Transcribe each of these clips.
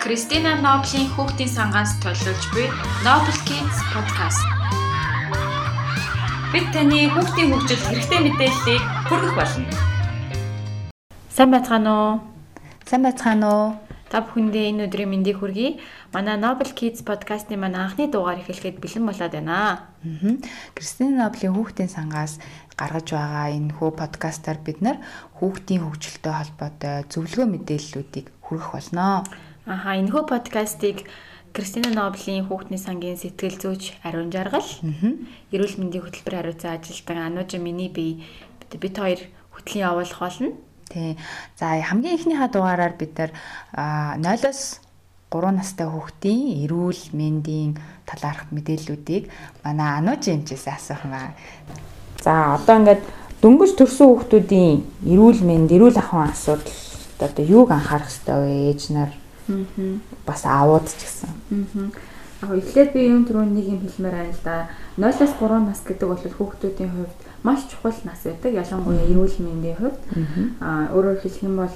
Кристина Ноблийн хүүхдийн сангаас төлөвлөж буй Noble Kids podcast. Бид таны хүүхдийн хөгжилд хэрэгтэй мэдээллийг хүргэх болно. Сайн байцгаана уу? Сайн байцгаана уу? Та бүхэндээ энэ өдрийн мэндийг хүргэе. Манай Noble Kids podcast-ны манай анхны дугаар эхлэхэд бэлэн болоод байна. Аа. Кристин Ноблийн хүүхдийн сангаас гаргаж байгаа энэ хөө подкастаар бид нар хүүхдийн хөгжилтэй холбоотой зөвлөгөө мэдээллүүдийг хүргэх болно. Аха, энэ хөө подкастыг Кристина Ноблийн хүүхдийн сангийн сэтгэл зүйч Ариун Жаргал, эрүүл мэндийн хөтөлбөр хариуцсан ажилтан Анужа миний бие бид хоёр хөтлийн явуулах болно. Тий. За хамгийн ихнийхээ дугаараар бид нар 0-оос 3 настай хүүхдийн эрүүл мэндийн талаарх мэдээллүүдийг манай Анууж хэмжээс асуух юм аа. За одоо ингээд дөнгөж төрсэн хүүхдүүдийн эрүүл мэнд, эрүүл ахуйн асуудал одоо юуг анхаарах хэрэгтэй вэ ээж нар? Аа. Бас аауд ч гэсэн. Аа. Эхлээд би юм түрүү нэг юм хэлмээр байна л да. 0-оос 3 нас гэдэг бол хүүхдүүдийн хувьд маш чухал нас байдаг. Ялангуяа эрүүл мэндийн хувьд. Аа өөрөөр хэлэх юм бол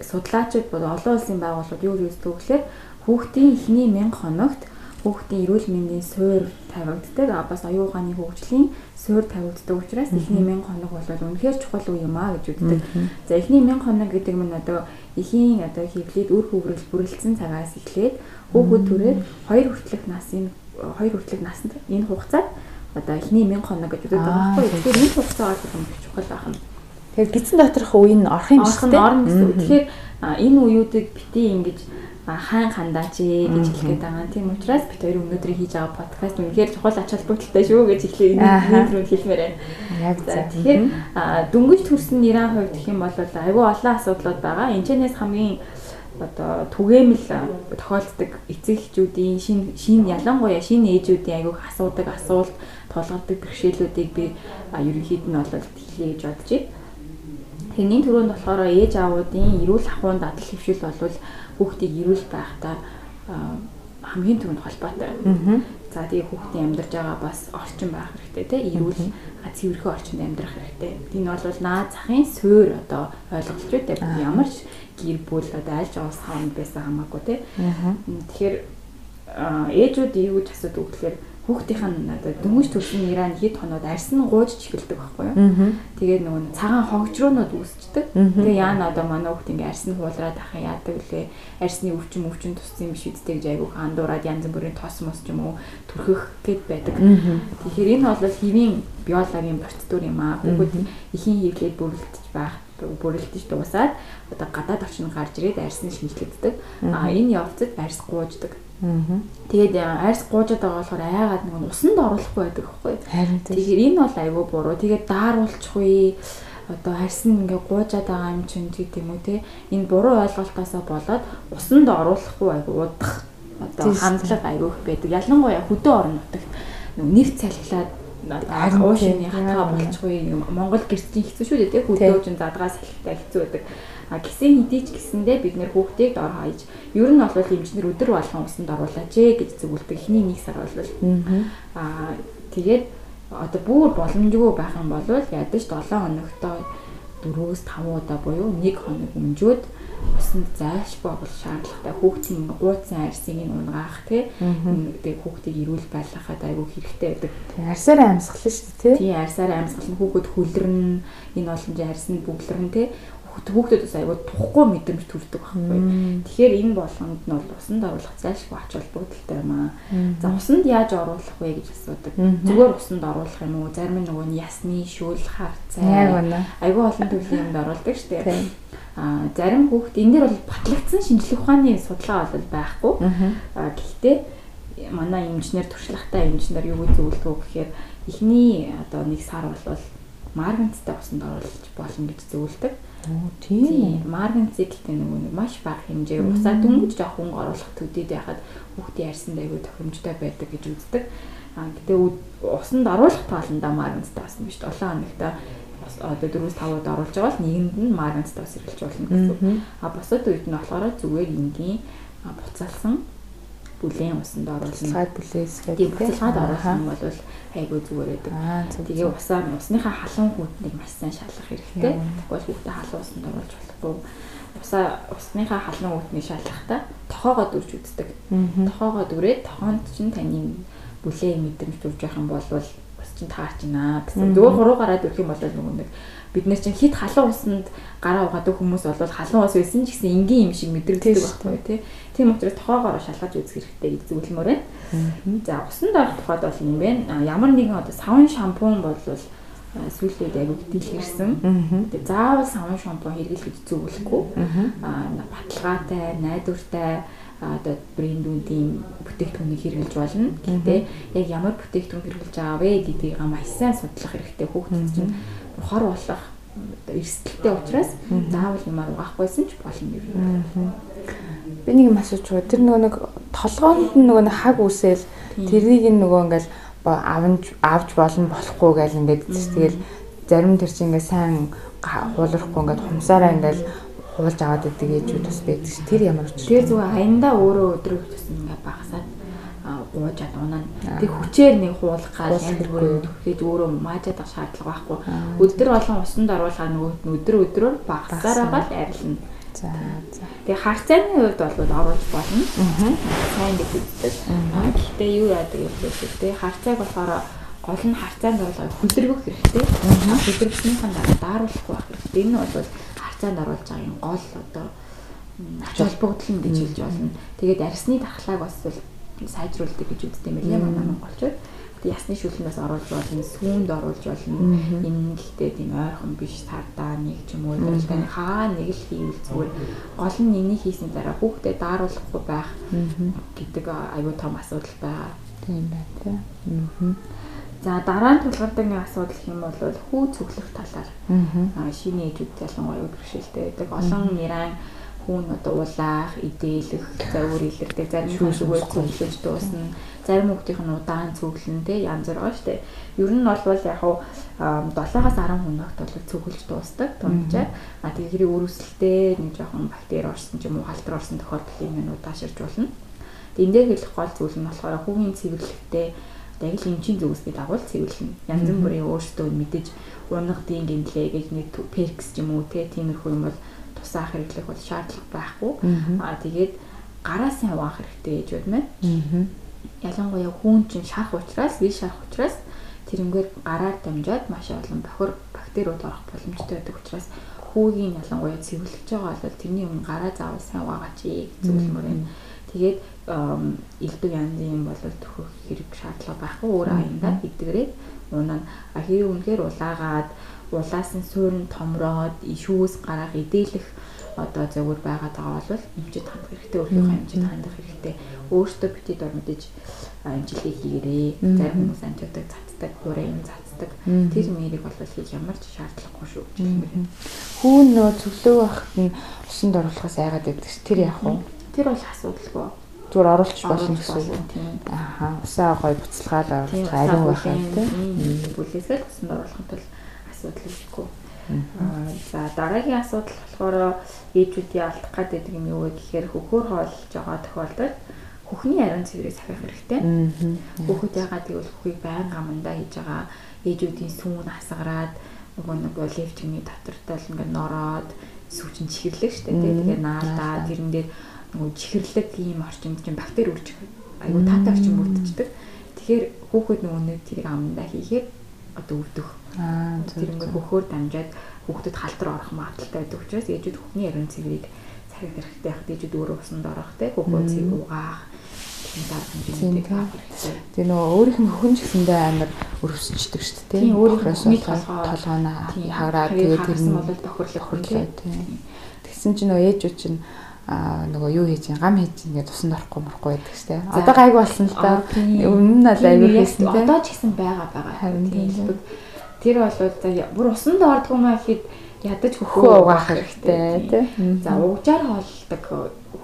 судлаачид бол олон улсын байгууллагууд юу гэж гэхээр хүүхдийн эхний 1000 хоногт хүүхдийн эрүүл мэндийн суурь тавигддаг. Бас оюугааны хөгжлийн суурь тавигддаг учраас эхний 1000 хоног бол үнэхээр чухал үе юм а гэж үздэг. За эхний 1000 хоног гэдэг нь одоо эхийн одоо хөвлөд үр хөврөл бүрэлдсэн цагаас эхлээд хүүхэд түрээд 2 хүртэлх насын 2 хүртэлх наснд энэ хугацаанд одоо эхний 1000 хоног гэж үздэг байгаа байхгүй. Тэгэхээр энэ хугацаа бол их чухал байна. Тэгэхээр гидсэн доторх үе нь орох юм шиг тийм. Орно гэсэн. Тэгэхээр энэ үеүүдийг бити ингэж хаан хандаач гэж хэлгээд байгаа. Тийм учраас бид хоёр өнөөдөр хийж байгаа подкаст үнэхээр чухал ач холбогдолтой шүү гэж эхлэе энэ рүү хэлмээр байна. Яг за. Тэгэхээр дөнгөж төрсөн нэрийн хувьд гэх юм бол айгүй олон асуудлууд байгаа. Энэчнээс хамгийн одоо түгээмэл тохиолддог эцэг эхчүүдийн шин шин ялангуяа шинэ ээжүүдийн айгүйх асуудаг асуулт тулгардаг бэрхшээлүүдийг би ерөнхийд нь бол хэлье гэж бодож байна. Тэрний түрүүнд болохоор ээж аавуудын эрүүл ахуйн дадал хөвшил болвол хүүхдийг эрүүл байхдаа хамгийн түрүүнд холбоотой. За тэгээ хүүхдийн амьдарч байгаа бас орчин байх хэрэгтэй те эрүүл цэвэрхэн орчинд амьдрах хэрэгтэй. Энэ бол наад захын суурь одоо ойлголж байдаг. Ямар ч гэр бүл одоо аль ч уус хаанд байсан хамаагүй те. Тэгэхээр ээжүүд юу гэж асуудаг вэ гэхээр хүүхдийнх нь одоо дөнгөж төрсөн нэраа хэд хоноод арьс нь гууж чихэлдэг байхгүй юу. Тэгээд нөгөө цагаан хогжроонууд үүсчдэг. Тэгээ яана одоо манай хүүхд ингээ арьс нь хуулраад ахаа яадаг лээ. Арьсны өвчин өвчин туссан юм биш үстэй гэж айгуух андуураад янз бүрийн тос мос ч юм уу төрхөх гээд байдаг. Тэгэхээр энэ бол хэвийн биологийн процедур юм аа. Хүүхэд ихийн хөвлөд бүрэлдэж байх бүрэлдэж дуусаад одоо гадаад орчинд гарч ирээд арьс нь шинжлэгддэг. А энэ явцад арьс гууждаг Тэгээд арьс гуужаад байгаа болохоор айгаад нэг усанд оруулахгүй байдаг байхгүй. Тэгэхээр энэ бол айгүй буруу. Тэгээд дааруулчихгүй одоо арьс нь ингээ гуужаад байгаа юм чинь гэдэг юм уу те. Энэ буруу ойлголтоосоо болоод усанд оруулахгүй айгүй удах одоо хандлага айгүй их байдаг. Ялангуяа хөдөө орон нутагт нэг цалхилаад уушны хатгаа болчихгүй Монгол гэрчийн хэцүү шүү дээ те. Хөдөө чинь задгаа салхитай хэцүү байдаг. А гисэн хэдий ч гэсэндээ бид нэр хүүхдийг дор хаяж ер нь бол эмчнэр өдөр болгон усанд оруулаач гэж зөвлөдөг. Эхний нэг сар бол аа тэгээд одоо бүр боломжгүй байх юм бол ядаж 7 хоногтой 4-5 удаа буюу 1 хоног өмжөөд усанд зайлшгүй бол шаардлагатай хүүхдийн гууцсан арьсыг нь унгаах тий тэгээ хүүхдийг эрүүл байлгахад айгүй хэрэгтэй байдаг. Арьсаараа амьсгална шүү дээ тий. Тий арьсаараа амьсгална хүүхэд хүлэрнэ энэ боломжийн арьс нь бүглэрнэ тий хүүхдүүдээс аягүй тухгүй мэдрэмж төрдөг байхгүй. Тэгэхээр энэ болгонд нь бол усанд оруулах зайлшгүй ач холбогдолтой юм аа. За усанд яаж оруулах вэ гэж асуудаг. Зүгээр усанд оруулах юм уу? Зарим нөгөө нь ясны шүүл харцай. Аягүй олон төрлийн юмд оруулдаг шүү дээ. Аа зарим хүүхд энэ дэр бол батлагдсан шинжлэх ухааны судалгаа бол байхгүй. Гэхдээ манай инженер туршлагатай инженер юу гэж зөвлөдгөө гэхээр эхний одоо нэг сар бол марганцтай усанд оруулж болно гэж зөвлөдөг. Тийм. Марган циклтэй нөгөө нэг маш бага хэмжээ усаа дөнгөж жоох хүн оруулах төдийд яхад хүүхдийн арьсанд аягүй тохиромжтой байдаг гэж үздэг. Аа гэтээ усанд оруулах тоолондоо марганцтай бас биш 7 хоногт одоо 4-5 удаа оруулж байгаа бол нэгэнд нь марганцтай бас эргэлж болно гэсэн. Аа босод үед нь болохоор зүгээр энгийн буцаалсан бүлээн усанд оруулна. Цаад бүлээс гэдэг. Тийм буцалгаад оруулах юм бол айгүй зүгээр байдаг. Тэгээ усаа усныхаа халуун хүйтнийг маш сайн шалгах хэрэгтэй. Тэгвэл хүүхдээ халуун усанд оруулж болохгүй. усаа усныхаа халуун үүдний шалгахтаа тохоогоо дүрж үздэг. Тохоогоо дүрээд тохоонд чинь таны бүлээ мэдрэмж дүрж байх юм бол чинь таарч байна гэсэн. Зүгээр хуруу гараад ирэх юм бол нөгөө нэг бид нар чинь хит халуун усанд гараа угаадаг хүмүүс бол халуун ус байсан ч гэсэн энгийн юм шиг мэдрэгддэг байхгүй тий. Тийм учраас тохоогоор шалгаж үзэх хэрэгтэй гэж зөвлөмөр байна. За усанд орох тухайд бол юм байна. Ямар нэгэн одоо савн шампунь бол үед аягүй дийлгэрсэн. Тэгээ заавал савн шампунь хэрэглэх гэж зөвлөхгүй. Аа баталгаатай, найдвартай одоо брэндүүдийн бүтээгдэхүүнийг хэрэглэж болно. Гэхдээ яг ямар бүтээгдэхүүн хэрэглэж байгаа вэ гэдгийг маш сайн судлах хэрэгтэй. Хүүхдэд чинь хор болох эрсдэлтэй учраас заавал юмар угаахгүйсэн ч болно гэж байна. Би нэг юм асууж байгаа. Тэр нөгөө нэг толгоонд нөгөө нэг хаг үсэл тэрийг нөгөө ингээл авч авч болно болохгүй гэл ингээд тэгэл зарим тэр чинь ингээд сайн хуулахгүй ингээд хумсаараа ингээд хуулж аваад идэг ээжүүд бас байдаг ш. Тэр ямар учир. Тэр зүгээр аяндаа өөрөө өдрөг гэсэн ингээд багасаад уужаад унаа. Тэг хүчээр нэг хуулах гал янз бүрийн төрхийж өөрөө маажаад авах шаардлага байхгүй. Өдөр болгон усанд оруулахаа нөгөө өдөр өдрөөр багасаар байгаа л арилна. За за. Тэгээ харцааны хувьд бол оруулж болно. Аа. Сайн гэж үздэг. Аа. Гэхдээ юу яадаг юм бэ гэдэг. Харцааг болохоор гол нь харцаанд оруулах хүлэргөх хэрэгтэй. Аа. Хүлэргснийхэн дараа дааруулахгүй байх хэрэгтэй. Энэ бол харцаанд оруулж байгаа юм гол одоо ач холбогдол нь гэж хэлж болно. Тэгээд арсны дархлааг бас сайжруулдаг гэж үздэг юм лээ манай монголчууд. Ясны шүлнээс оруулж болно, сүүнд оруулж болно. Гэхдээ тийм ойрхон биш сардаа нэг ч юм уу тань хаа нэг л хийвэл зүгээр. Гол нь нэгний хийсэн дараа хүүхдэд дааруулахгүй байх гэдэг аюу том асуудал байгаа. Тийм байна тийм. За дараа нь тулгардаг нэг асуудал юм бол хүү цөглөх талаар. Аа шинэ ээжүүд ялангуяа бэрхшээлтэй байдаг. Олон нэрэн хүн одоо уулаах, идэлэх, за өөр илэрдэг зарим хүмүүсээр цөглөж дуусна. Зарим хүмүүсийнх нь удаан цөглөн те янз бүр байгаа дээ. Ер нь бол яг хуу 7-аас 10 хоногт бол цөглөж дуустдаг томчаар. А тэгээ хэрэг өрөвсөлтэй нэг жоохон бактери орсон ч юм уу халтар орсон тохиолдол юм удааширч болно. Эндээ хэлэх гол зүйл нь болохоор хүүгийн цэвэрлэгтэй яг л эмчийн зүгсний дагуу цэвэрлэнэ. Янз бүрийн өөртөө мэдэж унагдгийн гинлээ гэж нэг перкс юм уу те тиймэрхүү юм бол тусаах хэрэглэх бол шаардлага байхгүй. Аа тэгээд гараа сайн угаах хэрэгтэй гэж байна. Ялангуяа хүн чинь шарах учраас, вирус шарах учраас тэрнгээр гараар дамжаад маш олон бохор бактериуд орох боломжтой байдаг учраас хүүгийн ялангуяа цэвэрлэж байгаа бол тэрний өмнө гараа заавал сайн угаагач гэж зөвлөмөр байна. Тэгээд элдв янзын юм бол төхөх хэрэг шаардлага байхгүй өөр аяндаа идэгрээд унаа. А хэрэг үнэхээр улаагаад улаас нь суурин томроод ишүүс гараах идэлэх одоо зөвөр байгаа бол эмчид хандах хэрэгтэй өөрийнхөө эмчид хандах хэрэгтэй. Өөртөө бити дор мэдээж эмчилгээ хийгэрээ. Зарим хүмүүс антибиотик цацдаг хуурай юм цацдаг. Тэр мэрийг бол хийх ямар ч шаардлагагүй шүү хүүн нөө цөглөө байхад нь усанд оруулахаас айгаад байдаг ш тэр яах вэ тэр бол асуудалгүй. Зүгээр оруулах болно гэсэн үг. ааха усаа гой буцалгаад оруулах ариун байхад тийм бүлээсээ усанд оруулахын тулд асуудал ихгүй. За дараагийн асуудал болохоор ээжүүдийн алдах гэдэг юм юу вэ гэхээр хөхөр хоолж байгаа тохиолдолд хөхний ариун цэврийг сахих хэрэгтэй. Хүүхэд ягаад гэвэл хөхийг байн гамандаа хийж байгаа. Ээжүүдийн сүүн хасгараад нөгөө нэг левчмийн дотортой л ингээд нороод сүүчин чихэрлэг штэ тэгээ наалдаа тэрэн дээр нөгөө чихэрлэг ийм орчинд чинь бактери үржих айгу таатай орчим бүрдчихдэг. Тэгэхээр хүүхэд нөгөө нэг тэрийг амандаа хийхээр одоо өвдөх. Аа тэр ингээд хөхөөр дамжаад хүүхдэд халтар орох магадaltaй байдаг учраас ээжүүд хөхний ариун цэврийг цахих хэрэгтэй яг ээжүүд өөрөө усанд орох те хөхөө цэвэр угаах Тэр нөгөө өөрийнх нь хөхөн ч гэсэндээ амар өрөвсчдөг шүү дээ. Тийм өөрийнхөөс толгооноо хаграад тэгээд тэр нь бол тохирлох хөрлөө. Тэгсэн чинь нөгөө ээжүүд чинь нөгөө юу хийж гам хийж ингээд тусанд орохгүй морохгүй байдаг шүү дээ. Одоо гайгүй болсон л да. Өмнө нь л аягүй хийсэн тийм. Одоо ч гэсэн байгаа байгаа. Харин тийм. Тэр бол за бүр усанд ордгоо маа гэхэд ядаж хөхөө угаах хэрэгтэй тийм. За угжаар хоолдог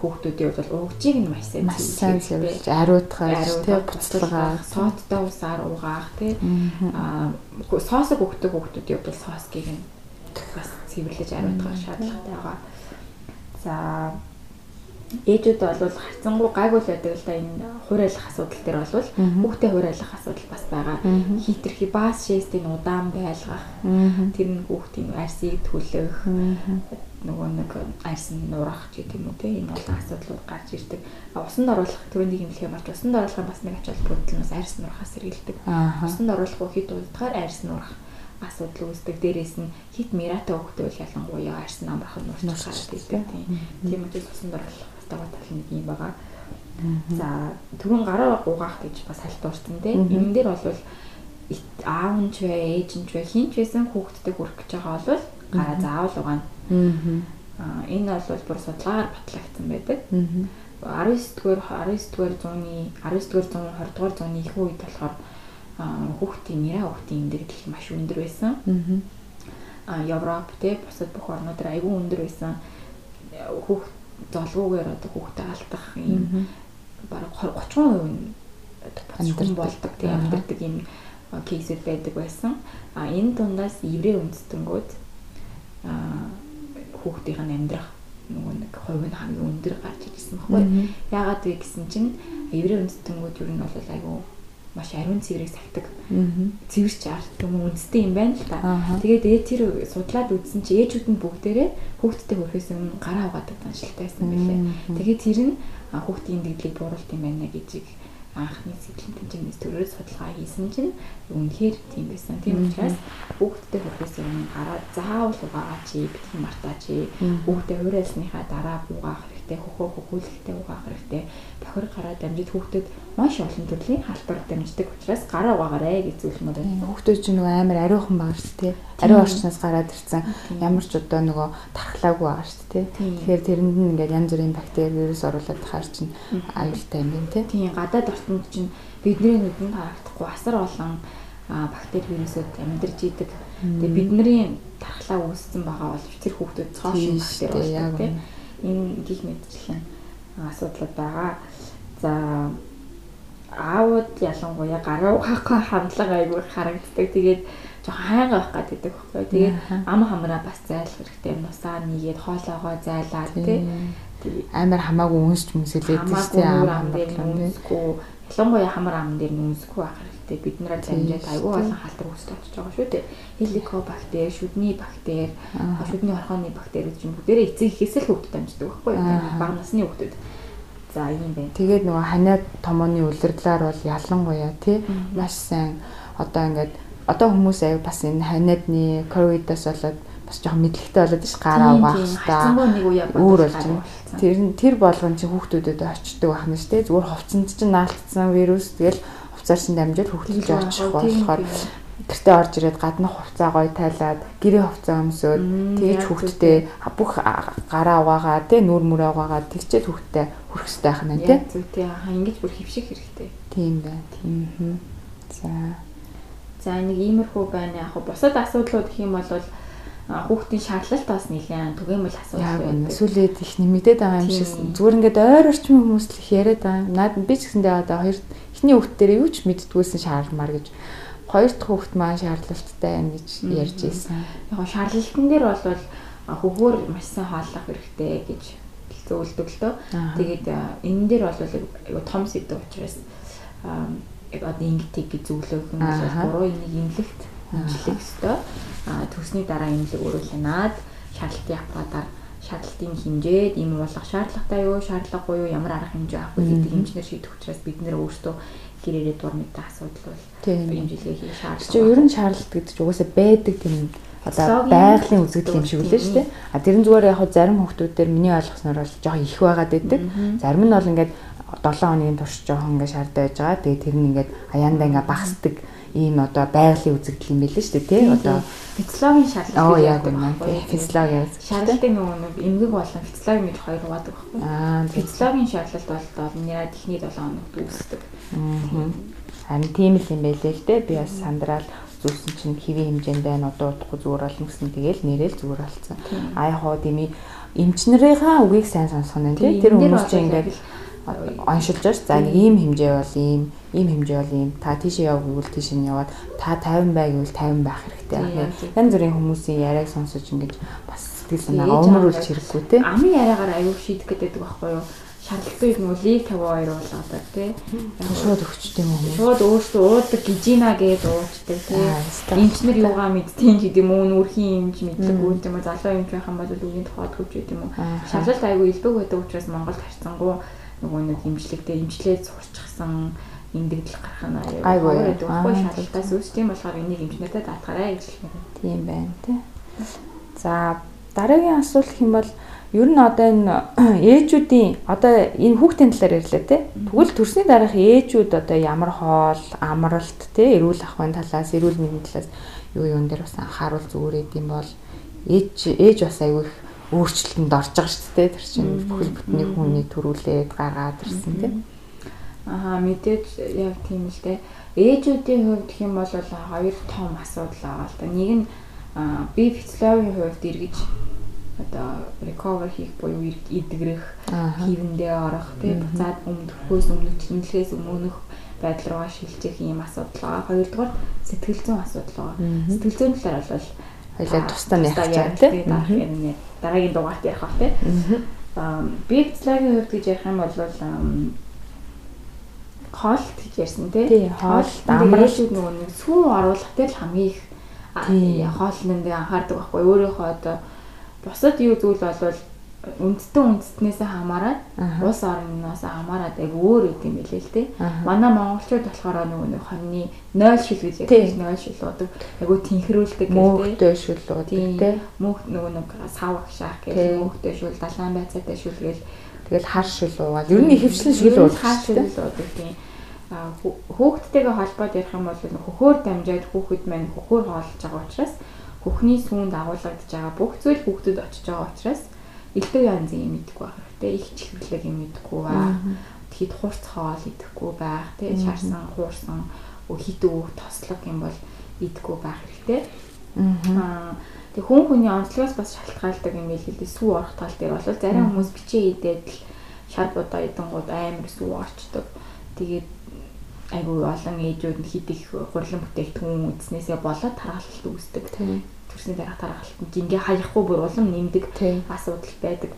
хүүхдүүдийн бол угжийг нь маш сайн маш сайн зөвлөж ариутгаж тийм буцалгаа сооттой усаар угаах тийм. Аа соосог өгдөг хүүхдүүдийн бол соосгийг нь бас цэвэрлэж ариутгах шаардлагатай байгаа. За ээжүүд бол харцангуй гайгүй л байдаг л да энэ хуурайлах асуудал дээр бол хүүхдээ хуурайлах асуудал бас байгаа. Хитрхи баас шээстийн удаан байлгах. Тэр нь хүүхдийн арсыг түлэх. нөгөө нэг арьсан нуурах ч гэдэг юм уу те энэ бол асуудлууд гарч ирдэг. Усанд оруулах төрөнийг хэмлэхээ марч усанд оруулах бас нэг ачаал бүгд нь бас арьс нуурахаас сэргийлдэг. Усанд оруулах хэд удаагаар арьс нуурах асуудал үүсдэг. Дээрээс нь хит миратай хөвгтэй бол ялангуяа арьс намрах нь нуурч гараад ирдэг. Тийм учраас усанд оруулах бас даваа тал нэг юм байгаа. За түрүүн гараа угаах гэж бас хальтуурсан те. Энэ дээр бол аав нь ч вэ, ээж нь ч вэ, хин ч байсан хүүхдтэй хүрэх гэж байгаа бол гараа заавал угаана. Аа энэ бол бүр судалгаагаар батлагдсан байдаг. 19-р 19-р зууны 19-р зуун 20-р зууны их үед болохоор хүүхдийн нэраа хүүхдийн эндэрдэл маш өндөр байсан. Аа Европ те бусад бүх орнууд айгүй өндөр байсан. Хүүхд золгуугаар одоо хүүхдээ алдах юм. Бараг 30% нь амьдарч болдог тийм амьдардаг юм кейсүүд байдаг байсан. А энэ дундаас еврей үндэстэнгүүд а хүүхдийн амьдрах нөгөө нэг хувь нь хамгийн өндөр гарч ирсэн баггүй. Яагаад вэ гэсэн чинь еврей үндэстэнгүүд ер нь бол айгүй маш ариун цэврийг сахдаг. Цэвэрч арт юм үндэстэй юм байна л та. Тэгээд ээж тэр судлаад үзсэн чи ээжүүд нь бүгдээрээ хүүхдтэй хөрөхөөс өмнө гараа угаадаг даншилтай байсан байлээ. Тэгээд тэр нь хүүхдийн дэглийг бууруулт юм байна гэж анхны сэтгэлийн тэмцээнээс төрөөд судалгаа хийсэн чинь үнэхээр тийм байсан. Тийм учраас хүүхдтэй хөрөхөөс өмнө гараа заавал угаагач, битгий мартаач. Хүүхдээ хуурайлсныхаа дараа буугаах хэрэгтэй, хөхөө хөхүүлэлтэд угаах хэрэгтэй. Бохир гараа дамжид хүүхдэд маш олон төрлийн халдвар дамждаг учраас гараа угаагаарэ гэж зүйлмээр байна. Хүүхдүүд чинь нөгөө амар ариухан байгаа шүү дээ. Ариун орчноос гараад ирсэн ямар ч одоо нөгөө тархлаагүй байгаа шүү дээ. Тэгэхээр тэрэнд нь ингээд янз бүрийн бактери, вирус оруулаад тахаар чинь аюултай юм байна тий. Тийм гадаад орчинд чинь бидний нүдэнд харагдахгүй асар олон бактери вирусууд амьдарч идэг. Тэгээ бидний тархлаа үүссэн байгаа бол тэр хүүхдүүд цоо шин бактери болдог тий. Энэ гих мэдрэлийн асуудлууд байгаа. За аауд ялангуяа гараа ухаахгүй хандлага айгүй харагддаг. Тэгээд жоохон хайгаа байх гэдэг байхгүй. Тэгээд ам хамраа бас зайлах хэрэгтэй. Нусаа нэгээд хоолоогоо зайлаад тий. Амар хамаагүй үнсч мүсэлээд тий ам хамраа. Ялангуяа хамар ам дээр нүнсгүй байх хэрэгтэй. Бид нараа дамжаад айгүй болон халдвар үүсэж очиж байгаа шүү дээ. Хеликобактер, шүдний бактери, шүдний орхооны бактери гэж бүгдээрээ эцэг ихээс л хөвгт дамждаг байхгүй. Бага насны хөвгтүүд За ийм байна. Тэгээд нөгөө ханиад томооны үлрэглээр бол ялангуяа тий маш сайн. Одоо ингээд одоо хүмүүс аяа бас энэ ханиадны ковидоос болоод бас жоохон мэдлэгтэй болоод ш гараа угаах та. Өөр болж байна. Тэр тэр болгон чи хүүхдүүдэд очдөг байна ш тий зүгээр хувцсанд чинь наалтсан вирус. Тэгэл хувцаар чинь дамжаад хүүхдэлж очих болохоор гэртээ орж ирээд гаднах хувцаа гоё тайлаад гэрээ хувцаа өмсөөд тэгж хүүхдтэй бүх гараа угаагаа тий нүүр мүрээ угаагаа тэгчээд хүрэх хэрэгтэй байх нь тий. Тий хаа ингэж бүр хөвших хэрэгтэй. Тийм байна. Тийм. За. За нэг иймэрхүү байна яг бусад асуудлууд гэх юм бол хүүхдийн шаарлалт бас нэлээд түгээмэл асуудал байна. Сүүлээд их нэмэгдээд байгаа юм шиг зүгээр ингээд ойр орчмын хүмүүс л их яриад байгаа. Наад би ч гэсэндээ одоо хоёр эхний хүүхд дээр юу ч мэддгүйсэн шаармаар гэж хоёр дахь хүүхд маань шаарлалттай байна гэж ярьж ирсэн. Яг шаарлалтан дээр бол хөвгөр маш сайн хааллах хэрэгтэй гэж зөвлөдөг л дөө. Тэгээд энэ дээр бол айгу том сэдв учраас яг одоо ингэтийг гэж зөвлөх юм бол буруу энийг имлэгт имжлэх ёстой. Төсний дараа имлэг өрүүлэнаад шаардлагын аппаратаар шаардлагын хэмжээд ийм болох шаардлагатай юу, шаардлагагүй юу, ямар арга хэмжээ авах гэдэг хэмжээр шийдэх учраас бид нэр өөрсдөө гэрээрээ дур мэдээ асуудал бол хэмжилгээ хийх шаардлага. Чи ер нь шаардлагат гэдэг чинь угаасаа байдаг тийм одоо байгалийн үзэгдэл юм шиг үлээ шүү дээ. А тэрэн зүгээр яг зарим хүмүүсээр миний ойлгосноор бол жоохон их байгаад байдаг. Зарим нь бол ингээд 7 хоногийн турш жоохон ингээд шаардаа байж байгаа. Тэгээ тэр нь ингээд аяандаа ингээд багасдаг ийм одоо байгалийн үзэгдэл юм байл шүү дээ тий одоо физиологийн шаардлага оо яг үнэ тий физиологийн шаардлагын нөгөө нэг эмгэг болон физиологи гэж хоёр угаадаг байхгүй аа физиологийн шаардлалт бол нэраа техник 7 хоногт үүсдэг аа харин тийм л юм байлээ л дээ. Би бас сандраад зүйлсэн чинь хэвийн хэмжээнд байна одоо удахгүй зүгээр болно гэсэн тэгээл нэрэл зүгээр болсон. Аа яг хоо дими эмчнэрийнхаа үгийг сайн сонсох нь тий тэр хүмүүс чинь ингээд оншилж ш за ийм хэмжээ бол ийм ийм хэмжээ бол ийм та тийшээ яв гэвэл тийш нь яваад та 50 бай гэвэл 50 байх хэрэгтэй. Янз бүрийн хүмүүсийн яриаг сонсож ингэж бас сэтгэл санаагаа өмөрүүлж хэрэггүй те. Амын яриагаар аюул шийдэх гэдэг байхгүй юу? шаардлагатай нөгөө лиг 52 болгодог тий. Шууд өгчт юм уу? Шууд өөртөө уудаг гижина гэж уучдаг тий. Эмчнэр юугаа мэдтiin гэдэг юм уу? Нүрхийн эмч мэддэг үү юм уу? Залуу эмч байх юм бол үгийн тухайд хөвж гэдэг юм уу? Шалгалт айгүй илбэг байдаг учраас Монголд харьцангуй нөгөө нэг имжлэгтэй имжлээд сурчсан эндэгдэл гарах нь айгүй байдаг. Баггүй шалгалтаас үүс тийм болохоор энийг эмчнэртэй даатгаарай гэж хэлмээр. Тийм байна тий. За дараагийн асуулт хэм бол Ер нь одоо энэ ээжүүдийн одоо энэ хүүхдийн талаар ярьлаа те. Тэгвэл төрсний дараах ээжүүд одоо ямар хоол, амралт те, эрүүл ахуйн талаас, эрүүл мэндийн талаас юу юун дээр бас анхааруул зүгээр идэм бол ээж ээж бас аягүй их өөрчлөлтөнд орж байгаа шүү дээ. Тэр чинь бүхэл бүтний хүний төрүүлээд гаргаад ирсэн те. Аа мэдээж яг тийм л те. Ээжүүдийн хувьд гэх юм бол хоёр том асуудал байгаа л да. Нэг нь би физиологийн хувьд эргэж одоо recover хийх буюу идэгрэх, хивэндээ орох, тий буцаад өмнөхөөс өмнөх тэмлэгээс өмнөх байдал руугаа шилжих ийм асуудал байгаа. Хоёрдугаар сэтгэл зүйн асуудал байгаа. Сэтгэл зүйн талаар бол хоёлаа тусдаа ярих гэж тий. дараагийн дараагийн дугаарт ярих бах тий. Аа би цэцлагийн хувьд гэж ярих юм бол хоолт гэж ярьсан тий. Хоолт амралт нөгөө нэг сүүн оруулах дээр л хамгийн их хоолнд анхаардаг байхгүй. Өөрийнхөө одоо бусад юу зүйл болвол үндэстэн үндэстнээсээ хамаарат улс орноос хамаарат яг өөр үт юм билээ л тий. Манай монголчууд болохоор нөгөө нэг хоньны 0 шил гэж яг 0 шил уудаг. Айгу тэнхрүүлдэг гэх тий. Мөнхтэй шил уудаг тий. Мөнх нөгөө нэг сав агшаах гэх мөнхтэй шил далайн байцаатай шил гээл тэгэл хар шил уугаад ер нь хөвчлэн шил уудаг. Хар шил уудаг тий. Хүүхдтэйгээ холбоод ярих юм бол хөхөөр дамжаад хүүхэд маань хөхөөр хоолж байгаа учраас Хөхний сүүнд агуулгадж байгаа бүх зүйл хүүхдэд очиж байгаа учраас элдв янзын юм идэхгүй байх хэрэгтэй. Их чихэрлэг юм идэхгүй байх. Тэгэхэд хурц хоол идэхгүй байх. Тэгээ шаарсан, хуурсан, хитүү, тослог юм бол идэхгүй байх хэрэгтэй. Аа тэг хүн хүний онцлогоос бас шалтгаалдаг юм байл л дээ. Сүү орох тал дээр бол зарим хүмүүс бичээ идээд л шар будаа идэнгууд амар сүү орчдөг. Тэгээд айгүй олон ээжүүд хэд их хурлан бүтээгдэхүүн үзснээсээ болоод тархалт үүсдэг төрсний дараа тархалтанд ингээ хаяхгүй бүр улам нэмдэг асуудал байдаг.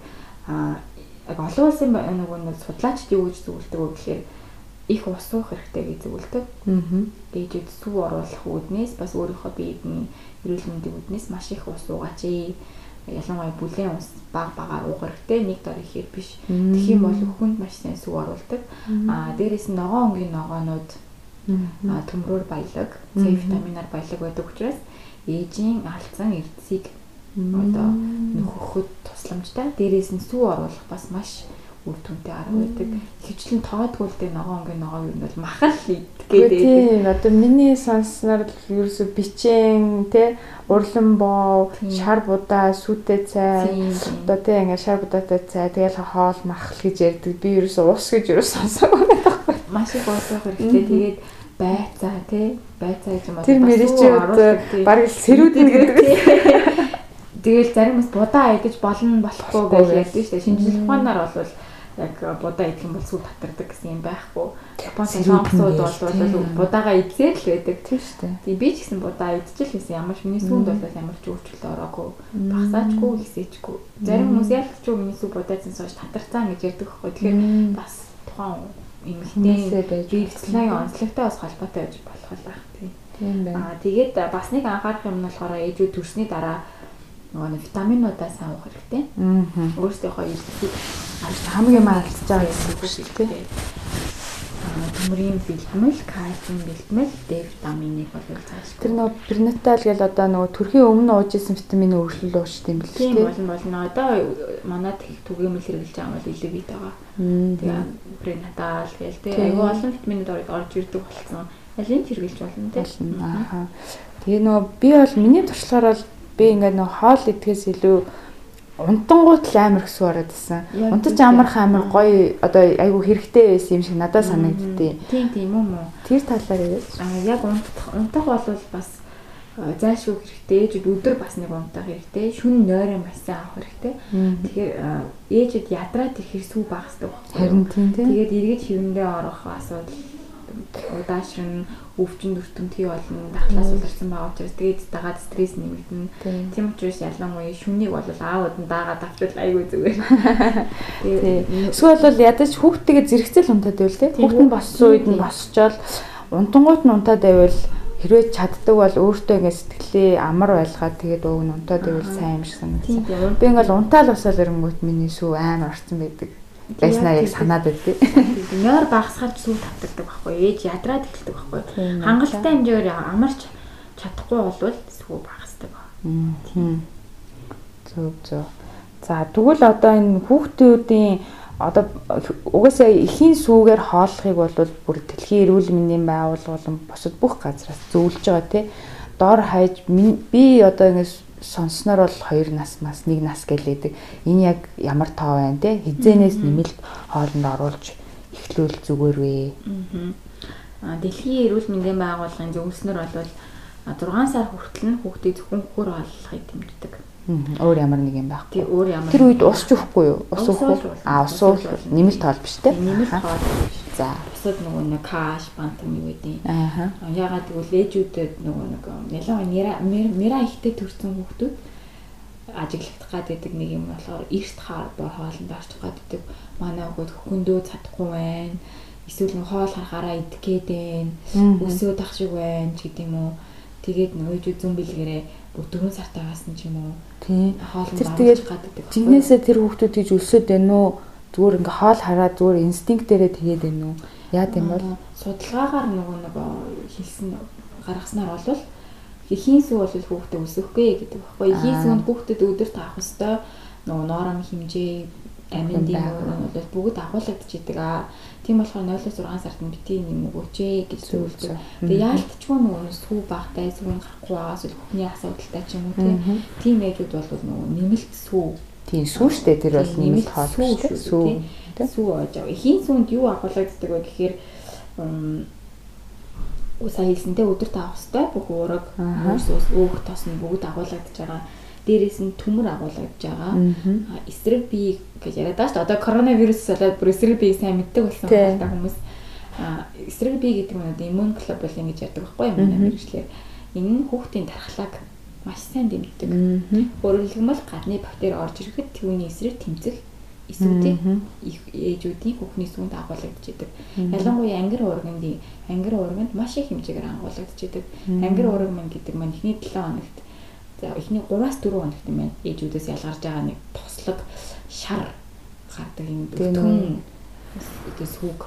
Аа яг олон улсын нөгөө нэг судлаачд юу гэж зөвлөдөг вэ гэхээр их ус уух хэрэгтэй гэж зөвлөдөг. Аа. Ээжүүд сүү оруулах үүднээс бас өөрийнхөө биеийн эрүүл мэндийн үүднээс маш их ус уугаач. Ялангуяа бүлээн ус баг багаар уух хэрэгтэй. Нэг дор ихээр биш. Тэгэх юм бол өхөнд маш сайн сүү оруулдаг. Аа дээрээс нь ногоон өнгийн ногоонууд аа төмрөөр баялаг, С витаминаар баялаг байдаг учраас ээжийн алдсан эрдэсийг одоо нөхөхөд тусламжтай. Дээрээс нь сүү оруулах бас маш үр дүнтэй арга байдаг. Хөвчлэн тоодгүй л дээ ногоон ингээ ногоо юу нь бол махал идгээд тийм одоо миний сонсноор ерөөсө бичэн те урлан боо шар будаа сүтэ цай одоо те ингээ шар будаатай цай тэгэл хоол махал гэж ярьдаг. Би ерөөсө ус гэж ерөөсө сонсоогүй байхгүй маш их уух хэрэгтэй. Тэгээд байцаа тий байцаа гэж юм бол тэр мэричүүд баг сэрүүдэн гэдэг. Тэгэл зарим бас будаа идэж болно болохгүй гэж ярьдэн шүү дээ. Шинжлэх ухаанаар бол яг будаа идэх юм бол сүү татардаг гэсэн юм байхгүй. Японы сонгосууд бол будаага идсээр л байдаг тийм шүү дээ. Тийм би ч гэсэн будаа идчихэл гэсэн ямар ч миний сүүнд бол ямар ч өөрчлөлт ороогүй. Багсаачгүй хэсээчгүй. Зарим хүмүүс ялч юу миний сүү будаацсан сууж татарцсан гэж ярьдаг байхгүй. Тэгэхээр бас тухайн эмэгтэй биелцлийн онцлогтой бас холбоотой байж болох байх тийм. Байна. Аа тэгээд бас нэг анхаарах юм нь болохоор ээжүүд төрсний дараа нөгөө нэг витаминуудаа сайн уух хэрэгтэй. Аа. Өөрсдийнхөө эрсдэлийг хамгийн маалцж байгаа юм шиг тийм төмрийн бэлтгэл, кальцийн бэлтгэл, Д витаминыг бол зааш. Тэр нөгөө перинатал гэл одоо нөгөө төрхийн өмнө ууж исэн витамины өргөл уучт юм бэл тийм болон болно. Одоо манад их түгээмэл хэрэглэж байгаа бол илүү бит байгаа. Тэгээ перинатал гэл тий айгүй олон витаминууд орж ирдэг болсон. Алийг хэрэглэж болно тий. Аа. Тэгээ нөгөө би бол миний туршлагаар бол би ингээд нөгөө хоол идэхээс илүү унтангууд л амар хэсүү ороод исэн. Унтаж амарх амар гоё одоо айгу хэрэгтэй байсан юм шиг надад санагддээ. Тийм тийм юм уу. Тэр талаар яриач. Аа яг унтах унтах бол бас зайлшгүй хэрэгтэй. Ээжид өдөр бас нэг унтах хэрэгтэй. Шүн нойрон бас авах хэрэгтэй. Тэгэхээр ээжид ядраад их хэрсүү багсдаг. Харин тийм тийм. Тэгээд эргэж хөвөндөө орох асуудал удаашрын өвчин дүртэмтгий болно дахлаас улирсан байгаа учраас тэгээд дагаад стресс нэмэгдэнэ. Тийм учраас ялангуяа шүнийг бол аауд нь дагаад авчвал айгүй зүгээр. Тэгээд эсвэл бол ядаж хүүхдтэйгээ зэрэгцэл унтаад байвал тий. Хүүхд нь боссон үед нь босчоод унтангууд нь унтаад байвал хэрвээ чаддаг бол өөртөө ингэ сэтгэлээ амар байлгаад тэгээд өөг нь унтаад байвал сайн юм шиг санагдсан. Би ингээл унтаал босоод ирэнгүүт миний сүү амар орцсон байдаг байснаа яг санаад байдгийг. Нойр багасгаад сүү татдаг байхгүй ээж ядраад эхэлдэг байхгүй. Хангалттай хэмжээгээр амарч чадахгүй болвол сүү багасдаг. Тийм. Зөв зөв. За тэгвэл одоо энэ хүүхдүүдийн одоо угаасаа эхийн сүүгээр хооллохыг бол бүр дэлхийн эрүүл мэндийн байгууллага болон бусад бүх газраас зөвлөж байгаа тий. Дор хаяж би одоо ингэж сонсноор бол 2 нас мас 1 нас гэлээдэг. Энэ яг ямар тоо байна те хизээнээс нэмэлт хоолнд оруулж эхлүүл зүгээр вэ. Аа. Дэлхийн эрүүл мэндийн байгууллагын зөвлөснөр бол 6 сар хүртэл нь хүүхдийг зөвхөн хөр олохыг дэмждэг. Өөр ямар нэг юм байхгүй. Тий, өөр ямар. Тэр үед ус ч өгөхгүй юу? Ус өгөх. Аа, ус уух нэмэлт тоол биш те. Нэмэлт тоол. За. Бусад нөгөө нэг каш, бантам юу гэдэг. Аа. Ягаад гэвэл ээжүүдэд нөгөө нэг ялангуяа мера ихтэй төрсэн хүүхдүүд ажиглагдах байдаг нэг юм болохоор эрт хаар бор хоолнд орчих байдаг. Манай хүүхд хөхөндөө чадахгүй байна. Эсвэл хоол харахаараа идэх гээд байна. Өсөөд ах шиг байна ч гэдэм үү. Тэгээд нөгөө ээжүүд зүүн бэлгэрээ 4 сартаагаас нь ч юм уу. Тийм. Тэр тэгээд жигнэсээ тэр хүүхдүүд гэж өсөд байна уу? Зүгээр ингээ хоол хараад зүгээр инстинктээрээ тэгээд байна уу? Яа гэм бол судалгаагаар нөгөө нэг хэлсэн гаргаснаар бол эхийн сүү бол хүүхдэд өсөхгүй гэдэг баггүй. Эхийн сүүнд хүүхдэд өдөрт авах хэвээр нөгөө ноором хэмжээ аминд юм бол бүгд агуулгадчихдаг аа. Тийм болохоор 0-6 сард нь бити юм өгөөч гэж зөвлөж. Тэгээ яалтчгүй нөгөө сүү багтай сүүн гарахгүй байгаас л бүхний асуудалтай ч юм уу тийм ээжүүд бол нөгөө нэмэлт сүү. Тийм сүү штэ тэр бол нэмэлт хоол. Сүү. Сүү оож байгаа. Эхийн сүүнд юу агуулгаддаг вэ гэхээр сая хэлсэнтэй өдөрт авах хэвээр бүх уураг, мөс ус, өөх тос нь бүгд агуулгадж байгаа дээрээс нь төмөр агуулгаж байгаа. Эсрэг бие гэж яриад байгаа шүү дээ. Одоо коронавирус болоод бүр эсрэг биеийг сайн мэддэг болсон байна хүмүүс. А эсрэг бие гэдэг нь одоо иммун глобулин гэж ярьдаг байхгүй юу манай мэрэгчлэр. Энэ нь хүүхдийн тархлааг маш сайн дэмждэг. Хэлбэл гадны бактери орж ирэхэд түүний эсрэг тэмцэх эсүүдийн ээжүүдийн хүүхний сүнд агуулгадж идэг. Ялангуяа ангир уурганы ангир уурганд маш их хэмжээгээр агуулгадж идэг. Ангир уурга мэн гэдэг маань эхний 7 хоногт За эхний 3-аас 4 хоногт юм байна. Ээжүүдээс ялгарч байгаа нэг тослог шар гардаг юм бүтэн одоо сүг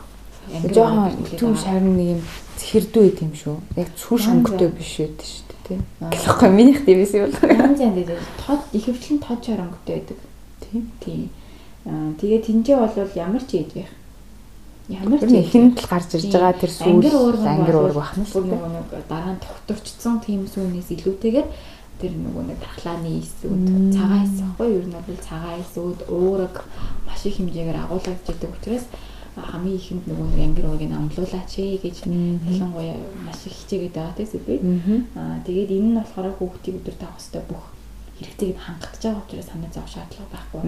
жоохон түн шар нэг юм зэхэрдүү байт юм шүү. Яг сүш өнгөтэй биш байдаг шүү дээ тий. Гэхгүй минийх тийм байсан юм бол. Янз янз дээр тод ихэвчлэн тод шар өнгөтэй байдаг. Тийм. Тийм. Аа тэгээ тэнцээ бол ямар ч ээж байх. Ямар ч ихэнд л гарч ирж байгаа тэр сүүл ангир уург бахна шүү. Нэг дараа нь тогтворчсон тийм сүүнээс илүүтэйгээр тэр нөгөө нэг дархлааны эсүүд цагаан эс аахгүй юу? Ер нь бол цагаан эсүүд уураг маш их хэмжээгээр агуулгаж идэг учраас хамгийн ихэнд нөгөө нэг ангир уугийг амлуулаач гэж ялангуяа маш их хичээгээд байгаа тийм би. Аа тэгээд энэ нь болохоор хүүхдийг өдөр тавах хэвээр бүх хэрэгтэйг хангалтж байгаа учраас санаа зовх шаардлага байхгүй.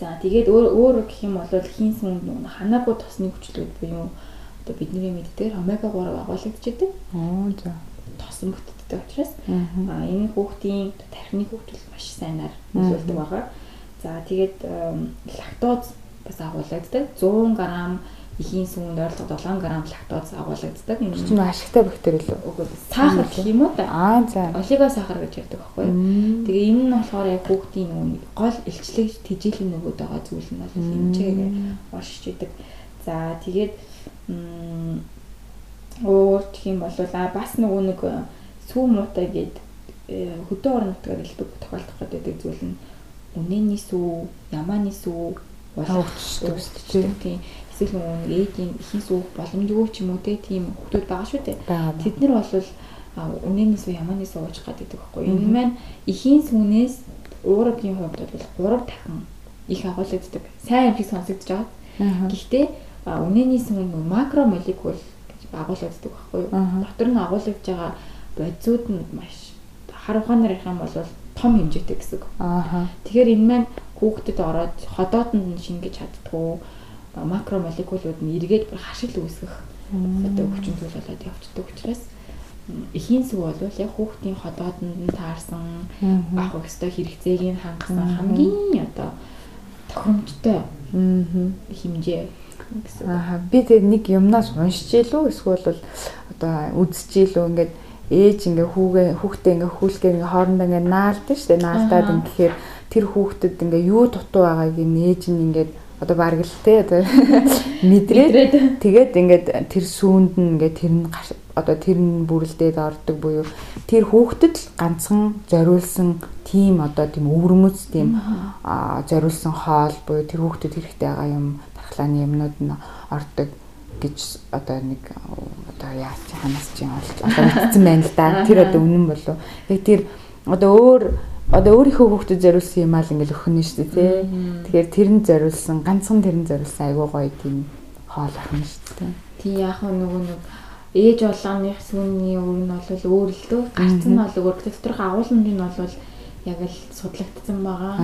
За тэгээд өөр өөр гэх юм бол хийн сүнд нөгөө ханаагүй тосны хүчлүүд буюу одоо бидний мэддгээр омега 3 агуулгаж идэг. Аа за тосон бүтдтэй учраас энэ хүүхдийн тархины хөгжил маш сайнаар нөлөөлдөг байгаа. За тэгээд лактоз бас агуулгаддаг 100 г эхийн сүүнд ойролцоогоор 7 г лактоз агуулгаддаг. Энэ чинь ашигтай бактери л үү? Сахар гэх юм уу? Аа за. Олиго сахар гэж ярьдаг байхгүй юу? Тэгээ энэ нь болохоор яг хүүхдийн нөгөө гол илчлэг тэжээлийн нөгөөд байгаа зүйл нь бол хэмжээгээр оршиж идэг. За тэгээд өөр гэх юм бол бас нөгөө нэг сүү муутай гээд э, хөдөө орон нутгаар илбэг тохиолдох гэдэг зүйл нь үнэний сүү, ямааны сүү болгочихдог тийм эсвэл нөгөө ээжийн ихэн сүүх боломжгүй ч юм уу тийм хүмүүс байгаа шүү дээ. Тэд нар бол үнэний сүү, ямааны сүү ууж гадаг байхгүй. Энэ маань ихийн сүүнээс уургийн хувьд бол 3 дахин их агуулгаддаг. Сайн шиг сонсогдож байгаа. Гэхдээ үнэний сүүн макро молекул агуулгаддаг байхгүй юу. Дотор нь агуулгаж байгаа бодисууд нь маш хар ухаанаар ярих юм бол том хэмжээтэй гэсэн. Аа. Тэгэхээр энэ маань хүүхдэд ороод ходоодонд нь шингэж чаддгүй макромолекулууд нь эргээд бүр хашил үүсгэх одоо хүчин зүйл болоод явцдаг учраас эхийн сүв бол яг хүүхдийн ходоодонд нь таарсан авах ёстой хэрэгцээг нь хангасан хамгийн одоо тохиромжтой хэмжээ гэсэн. Аа би тэг нэг юмнаас уншиж илүү эсвэл одоо үзэж илүү ингээд ээж ингээ хүүгээ хүүхдээ ингээ хүүлгээ ингээ хоорондоо ингээ наалдаг шүү дээ. Наалдаад ингээ тэр хүүхдэд ингээ юу дутуу байгааг нээж нь ингээ одоо бараг л те одоо мэдрээд. Тэгээд ингээд тэр сүүнд нь ингээд тэр нь одоо тэр нь бүрлдээд ордог буюу тэр хүүхдэд л ганцхан зориулсан тийм одоо тийм өвөрмөц тийм зориулсан хоол буюу тэр хүүхдэд хэрэгтэй байгаа юм дархлааны юмнууд нь ордог гэж одоо нэг одоо яаж ханаас чинь олж одоо мэдсэн байна л да. Тэр одоо үнэн болов. Яг тэр одоо өөр одоо өөрийнхөө хүүхдэд зориулсан юм аа л ингээл өгөх нь шүү дээ тий. Тэгэхээр тэрэн зориулсан ганцхан тэрэн зориулсан айгуу гоё тийм хоол ахна шүү дээ. Тий яг нөгөө нэг ээж болгоных сүүний өөр нь бол өөр л дөө гарцсан нь бол өөр доторх агуулмын нь бол яг л судлагдсан байгаа.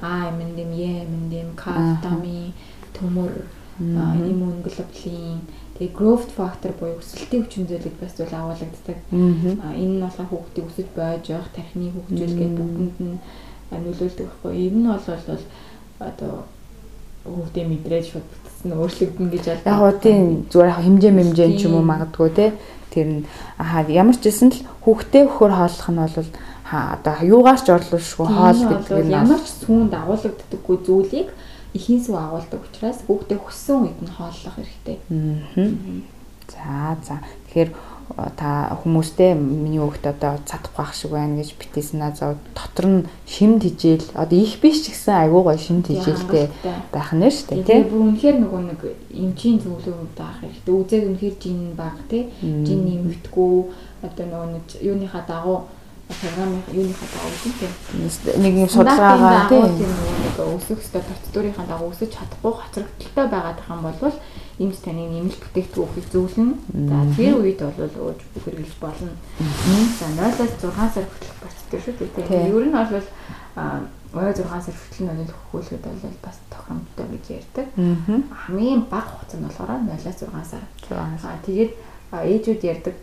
Аа дэм е дэм кафтами төмөр иммуноглобулин тэгээ growth factor буюу өсөлтийн хүчин зүйлийг бас зүйл агуулдаг. Энэ нь болохоор хүүхдийг өсөж байж явах тархины хөгжил гэдэг бүгдэнд нь нөлөөлдөг байхгүй. Энэ нь бол одоо хүүхдээ мэдрээд шууд бүтсэн өөрчлөгдөн гэж аль. Яг уу тийм зүгээр яг хэмжээ мэмжээ ч юм уу магадгүй те. Тэр нь аа ямар ч гэсэн л хүүхдээ өхөр хооллох нь бол одоо юугаар ч орлуулшгүй хоол гэдэг нь ямар ч сүүнд агуулгаддаггүй зүйлийг эхийн сүв агуулдаг учраас хүүхдээ хөссөн үед нь хооллох хэрэгтэй. За за. Тэгэхээр та хүмүүстэй миний хүүхд одоо цадахгүй ах шиг байна гэж битээсэн аа дотор нь шимд хижээл одоо их биш ч гэсэн айгүй гой шимд хижээлтэй байх нь шүү дээ тийм бүр үнэхээр нөгөө нэг эмчийн зөвлөгөөнд байх хэрэгтэй. Үзээд үнэхээр жин баг тийм жин нэмэгдэхгүй одоо нөгөө нэг юуныхаа дагуу програм юуныхаа дагуу тийм нэг юм судалгаагаа тийм нэг өсөх өстой процедурынхаа дагуу өсөж чадахгүй хоцрогдолтой байгаад байгаа юм бол эмч таны нэмэлт бүтээгдэхүүнийг зөвлөн. За тэр үед бол ууж хэрэглэж болно. За 0-аас 6 сар хүртэлх процедур шүү дээ. Тийм. Ер нь бол аа 6 сар хүртэл нөлөөлөх хөхүүлэхэд бол бас тохиромжтой гэж ярьдаг. Хамгийн бага хугацаа нь болохоор 0-аас 6 сар. Аа тэгээд ээжүүд ярьдаг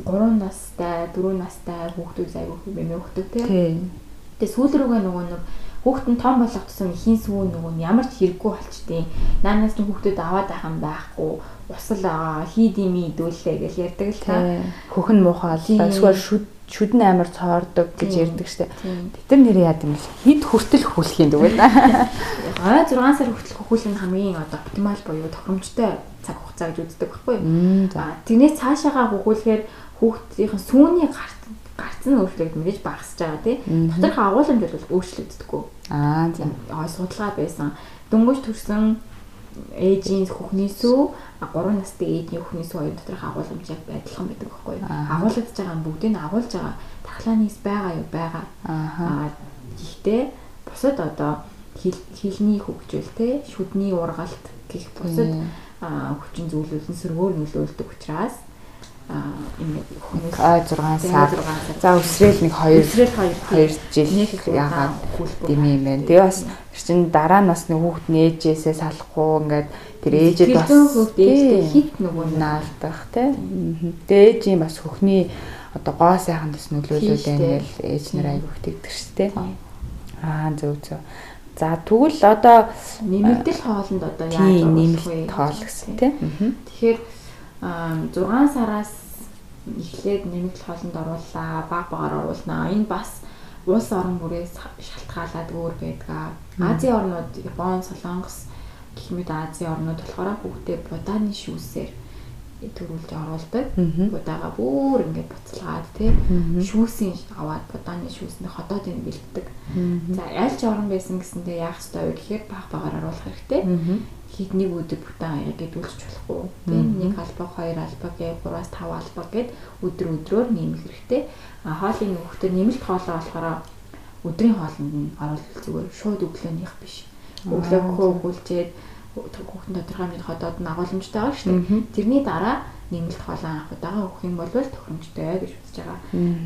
3 настай, 4 настай хүүхдүүд аягүй хэмээн өгдөг тийм. Тэгээ сүүл рүүгээ нөгөө нэг хүүхэд нь том болох тусам ихийн сүүн нөгөө ямар ч хэрэггүй болчтой. Наанаас нь хүүхдүүд аваад ахын байхгүй. Усал аа хийдими идүүлээ гэж ярьдаг л та. Хөхн муухай эсвэл шүд шүдэн амар цоордог гэж ярьдаг штэ. Тэр нэр яад юм бэ? Хид хүртэл хөлөх юм дгүй. Аа 6 сар хүртэл хөхүүлэх нь хамгийн одоо оптимал буюу тохиромжтой цаг хугацаа гэж үздэг байхгүй юу? Тэрнээс цаашаагаа хөхүүлэхээр хүүхдийн сүүний гарт гарцсан өөрчлөлт мэдээж багасж байгаа тий. Доторх агуулмж бол өөрчлөгддөггүй. Аа тийм. Аа судалгаа байсан. Дөнгөж төрсэн ээжийн хөхний сүү 3 настай ээжийн сүү хоёр доторх агуулмж яг адилхан байдаг байхгүй юу? Агуулгадж байгаа нь бүгдийг нь агуулж байгаа тахлааны байгаа юу байгаа. Аа гэхдээ бусад одоо хилний хөгжил те шүдний ургалт гэх бусад хүчин зүйлүүд нь сөргөөр нөлөөлдөг учраас хүмүүс А6 сар. За өсрөөл нэг 2 2 жил яагаад дими юм бэ? Тэгээ бас чинь дараа нь бас нэг хүүхд нээжээсээ салахгүй ингээд тэр ээжэд бас хит нөгөө наалдах тий. Тэгээ ээжийн бас хөхний одоо гоо сайхан бас нөлөөлөл байна гэл ээж нар аяг хөтэгдэг шүү дээ. Аа зөв зөв. За тэгвэл одоо нэмэгдэл хоолнд одоо яаж нэмэлт хоол гэсэн тий. Тэгэхээр 6 сараас эхлээд нэмэгдэл хоолнд оруулаа, баг багаар оруулнаа. Энэ бас улс орон бүрээс шалтгаалаад өөр байдаг. Азийн орнууд Япон, Солонгос гэх мэт Азийн орнууд болохоор бүгдээ будааны шүүсээр төрүүлж оруулдаг. Будаага бүр ингээд буцалгаад тий шүүсийн аваад будааны шүүсний ходоодыг бэлддэг. За аль ч орн байсан гэсэндээ яах ёстой вэ гэхээр баг багаар оруулах хэрэгтэй хэд нэг өдөр бүтэн аяг гэдүүлж болохгүй. Тийм нэг албаг, хоёр албаг, 3-аас 5 албаг гэд өдөр өдрөөр нэмэх хэрэгтэй. А хоолын нөхдөр нэмэлт хоолоо болохоор өдрийн хоолнд нь оруулах зүгээр шууд өглөөнийх биш. Өглөөхөө өгүүлчээд хүүхдэн тодорхой мэд ходоод нь агуулмжтай байгаа шүү дээ. Тэрний дараа нэмэлт хоолоо авах удаага өгөх юм бол тохиромжтой гэж үзэж байгаа.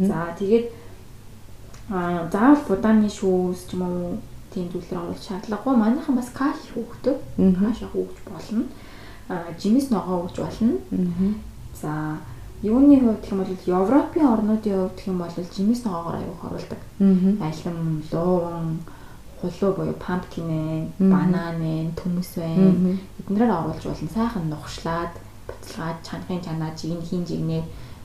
За тэгээд а заавал будааны шүүс ч юм уу тийм зүйлээр оруулах шаардлагагүй. Манайхан бас каш хөөгдөг. Каш хөөгж болно. Аа жимс ногоо хөөгж болно. За юуны хувьд гэх юм бол Европын орнуудын хувьд гэх юм бол жимс ногоогоор аюух оруулдаг. Алим, луун, хулуу буюу pumpkin ээ, банан ээ, төмөс байна. Эднэрээр оруулж болно. Сайхан нухшлаад, буцалгаад, чанарын чанаа, жиг хин жигнээ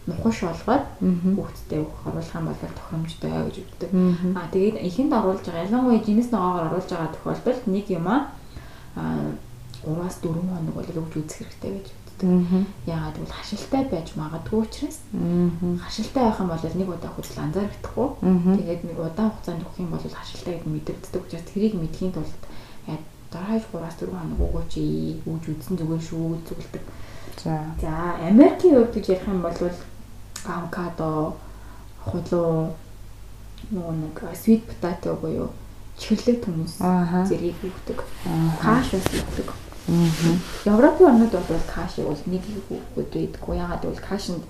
нухаш болгоод хүүхдтэй өгөх оруулах юм бол тохиромжтой гэж үздэг. Аа тэгээд ихэнд оруулж байгаа ялангуяа жинэс ногоогоор оруулж байгаа тохиолдолд нэг юм аа 3-аас 4 хоног бол өгч үзэх хэрэгтэй гэж үздэг. Яагаад гэвэл хашилтай байж магадгүй учраас хашилтай байх юм бол нэг удаа хөдөл анзаарахдаггүй. Тэгээд нэг удаан хугацаанд өгөх юм бол хашилтай гэдэг мэдэгддэг учраас тэрийг мэдхийн тулд дараах 3-аас 4 хоног өгөөч үүж үзсэн зүгээр шүү зүгэлдэг. За. За, Америкийн хувьд гэж ярих юм бол авокадо, хулуу, нөгөө нэг sweet potato буюу чихэрлэг төмөс зэрэг өгдөг. Каш бас өгдөг. Европын орнууд бол кашиг бол нэг хүүхэд байдаггүй. Ягаад гэвэл кашинд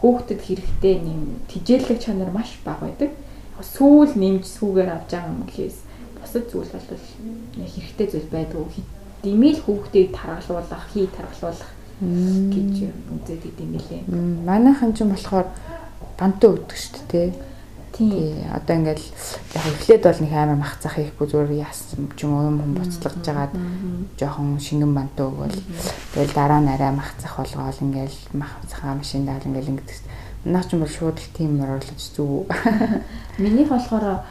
хүүхдэд хэрэгтэй нэм тижээлэг чанар маш бага байдаг. Сүүл нэмж сүүгээр авч байгаа юм гэхээс бусад зүйл бол хэрэгтэй зүйл байдгүй. Димэл хүүхдийг таргалуулах, хий таргалуулах гэж үзээд идэм билээ. Манайхан ч болохоор бантаа өгдөг шүү дээ. Тий. Одоо ингээл яг эхлээд бол нэг амар мах цах хийхгүй зүгээр яасан ч юм уу юм буцлагж жагаад жоохон шингэн бантаа өгөөл. Тэгэл дараа нь арай мах цах болгоол ингээл мах цахаа машин даал ингээл ингэдэг. Наа ч юм бол шууд л тийм оруулаж зүг. Миний болохоор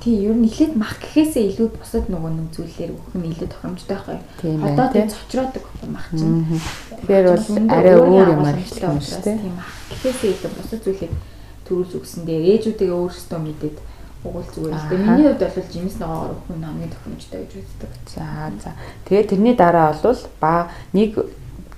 тий ер нь эхлээд мах гэхээсээ илүү бусад нөгөө нэг зүйлээр өгөх нь илүү тохиромжтой байхгүй. Одоо тий цочроодаг мах чинь. Тэгэхээр бол арай өөр юмар хэлэх юм шүү дээ. Тийм мах гэхээсээ илүү бусад зүйлийг төрүүлж өгсөндөө ээжүүдээ өөрсдөө мэдээд угуул зүгээр л дээ. Миний хувьд бол жимс ногоогоор өгөх нь хамгийн тохиромжтой гэж үздэг. За за. Тэгээд тэрний дараа бол ба нэг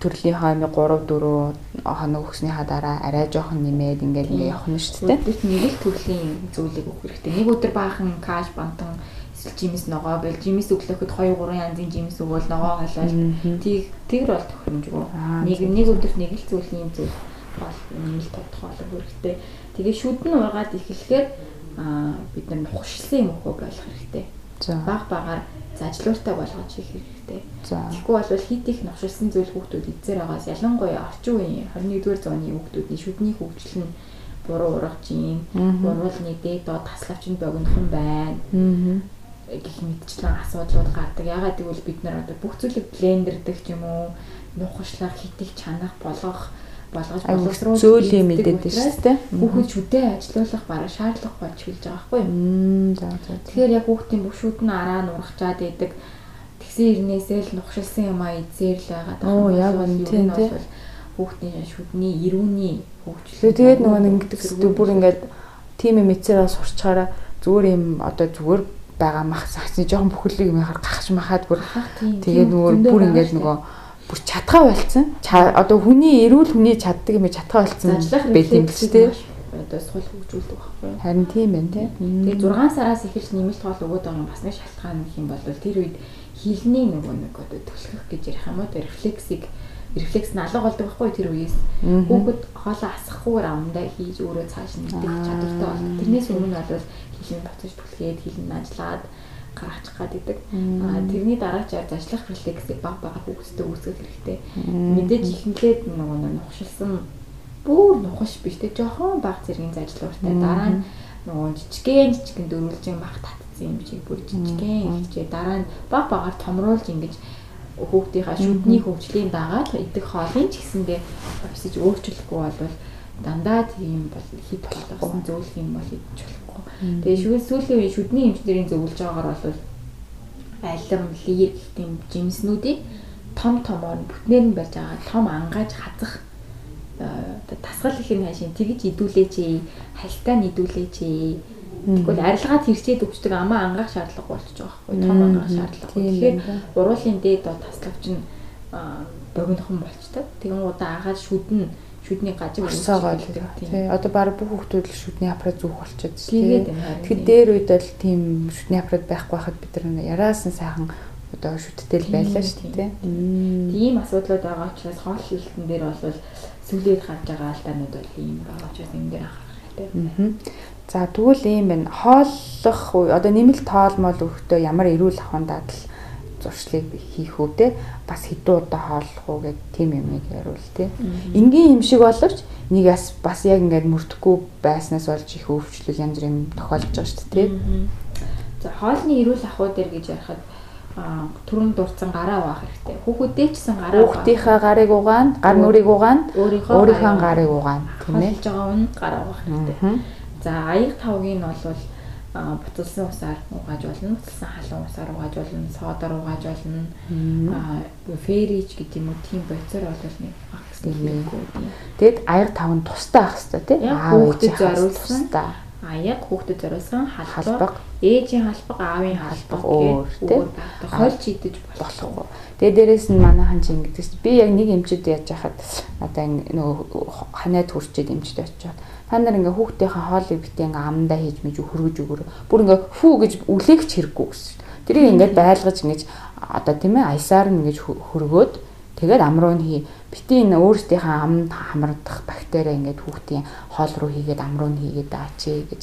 төрлийн хойно 3 4 хоног өгснийхаа дараа арай жоохон нэмээд ингээд ингээд явах нь шүү дээ. Бид нэг л төрлийн зүйлийг өгөх хэрэгтэй. Нэг өдөр баахан каш бантан эсвэл жимс ногоо бэл жимс өглөөхөд 2 3 янзын жимс өгвөл ногоо халаад тийг тэгэр бол тохиромжгүй. Нэг нэг өдөрт нэг л зүйлийн зүйл бол нэмэлт тодорхой болох хэрэгтэй. Тэгээ шүдэн ургаад эхлэхээр бид нар нухшилсан юм уу болох хэрэгтэй. Баг багаар зажлууртай болгож хийх хэрэгтэй. Тэгэхгүй бол хит их нухшилсан зүйл хүүхдүүд эзээр байгаас ялангуяа орчин үеийн 21-р зууны хүүхдүүдийн шүдний хөгжил нь буруу ургаж юм. Буруулны дээд доод таславч нь богинохон байна. гэх мэтчлэн асуудлууд гардаг. Ягаад гэвэл бид нар одоо бүх зүйлийг блендердэг юм уу? Нухашлах, хитих, чанах, болгох болгож боловсруулах зөөл юм мэдээд шүү дээ. Хүүхэд шүдээ ажилуулах бараг шаардлага болж хэлж байгаа байхгүй юу? Тэгэхээр яг хүүхдийн бүшүүд нь араа нурахчаад идэг. Тэгсэн ирнээсээ л нухшилсан юм а эзээр л байгаа. Оо яг үнэ тийм тийм. Хүүхдийн шүдний ирүүний хөгжлөө. Тэгээд нөгөө нэг ингэдэг бүр ингээд тим юм эцээрээ сурчаараа зүгээр юм одоо зүгээр байгаа мах сагсны жоохон бүхэлийг юм харах гахаж махаад бүр тэгээд нөгөө бүр ингээд нөгөө бүр чадхаа болцсон. Одоо хүний эрүүл хүний чаддаг юм чадхаа болцсон байт юм биш үү? Одоо сул хөгжүүлдэг байхгүй юу? Харин тийм байна тий. Тэгээ 6 сараас эхэлж нэмэлт хоол өгöd байгаа юм бас нэг шалтгаан гэх юм бол тэр үед хилний нөгөө нэг одоо төлөх гэж ярих юм уу? Рефлексийг рефлекс нь алга болдог байхгүй тэр үеэс. Хүүхэд хоолоо асахгүйгээр амдаа хийж өөрөө цааш нь идэх чадвартай болно. Тэрнээс өмнө бол хилний буцаж түлхээд хилэн ажиллаад гаргачих гад идэг. Аа тэрний дараачаар зажлах рефлексийг баг бага хүүхдэд үүсгэх хэрэгтэй. Мэдээж ихэнхлээд нөгөө нухшилсан бүр нухаш биш те жоохон баг зэргийн зажлууртай дараа нь нөгөө жижигэн жижигэн дөрвөлжин мах татсан юм шиг бүр жижигэн ихчээ дараа нь баг багаар томруулж ингэж хүүхдийнхаа шүдний хөгжлийн дагаад идэх хоолыг ч гэсэндээ офисж өөрчлөхгүй бол дандаа тийм бол хит болгосон зөвлөх юм бол идэж Тэгээ шүгэн сүүлийн үе шүдний эмчнэрийн зөвлөж байгаагаар бол алим, лир тийм жимснүүдийг том томоор бүтнээр нь барьж байгаа том ангааж хазах тасгал их юм хашийн тэгж идүүлээч хальтаа нийдүүлээч Тэгвэл арилгаад хэрчээд өгчдөг амаа ангаах шаардлага болчих жоох байхгүй том ангаах шаардлага. Тэгэхээр уруулын дээд доо таслагч нь богинохон болчтой. Тэгэн удаа агаад шүдэн шүдний гажиг өсөөгөө л тий. Одоо баг бүх хүмүүс л шүдний аппарат зүүх болчиход тий. Тэгэхээр дээр үед бол тийм шүдний аппарат байхгүй байхад бид нар яраасан сайхан одоо шүттэй л байлаа шүү дээ. Тийм асуудлууд байгаа учраас хоол шилтэн дээр бол сүлээд гарч байгаа алдаанууд бол ийм байгаа учраас энэ дээр анхаарах хэрэгтэй. За тэгвэл ийм байна. Хооллох одоо нэмэлт тоолмол өгөхдөө ямар эрүүл ахуйн дадал зуршлыг хийх те бас хэдэн удаа хооллох уу гэх тийм юмыг яруул те. Энгийн юм шиг боловч энийг бас бас яг ингээд мөрдөхгүй байснаас болж их өвчлөл янз бүрийн тохиолдож байгаа шүү дээ те. За хоолны эрүүл ахуй дээр гэж ярихад түрүүн дурдсан гараа угаах хэрэгтэй. Хүүхүүдээ ч гэсэн гараа угаах. Хүүхдийнхээ гарыг угаана, гар нүрийг угаана, өөрийнхөө гарыг угаана. Хоолж байгаа нь гараа угаах хэрэгтэй. За аяг тавгийн нь бол буцалсан усаар угааж болно, буцалсан халуун усаар угааж болно, содоор угааж болно. Аа ферич гэдэг юм уу? Тийм боцоор бол нэг багс нэмээгүй. Тэгэд аяг тав нь тустай ах хэвээр тийм аа хүүхдэд зориулсан. аяг хүүхдэд зориулсан халбаг. Ээжийн халбаг аавын халбаг тийм хойлч идэж болохгүй. Тэгээ дээрэс нь манайхан чи ингэдэгс би яг нэг эмчүүд яаж яхад надаа нөгөө ханаад хүрчээд эмчд очиод та нар ингээ хүүхдийнхээ хоолыг битээ ингээ амандаа хийж мэж хөргөж өгөр. Бүр ингээ фүү гэж үлээгч хэрэггүй гэсэн. Тэрийг ингээ байлгаж ингэж одоо тийм ээ аясаар нь ингэж хөргөөд тэгээд амруу нь хий. Бити энэ өөрсдийнхээ амд хамрагдах бактери ингээд хүүхдийн хоол руу хийгээд амруу нь хийгээд аачээ гэж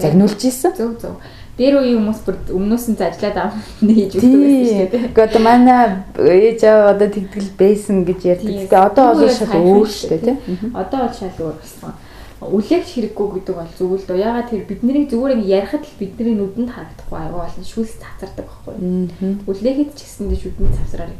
загнуулж исэн. Зөв зөв. Дээр үеийн хүмүүс бүр өмнөөс нь зажлаад амт хийж өгдөг байсан шүү дээ. Гэхдээ одоо манай ээж аваа одоо тэгтгэл байсан гэж ярьдаг. Гэхдээ одоо бол шал өөр шүү дээ тийм. Одоо бол шал өөр болсон үлээгч хэрэггүй гэдэг бол зөв л дөө. Ягаад тэр бидний зүгээр ингэ ярихад л бидний нүдэнд харагдахгүй аюу болно шүүс цацардаг байхгүй. Үлээхэд ч гэсэн дэш үдэнд цавсраар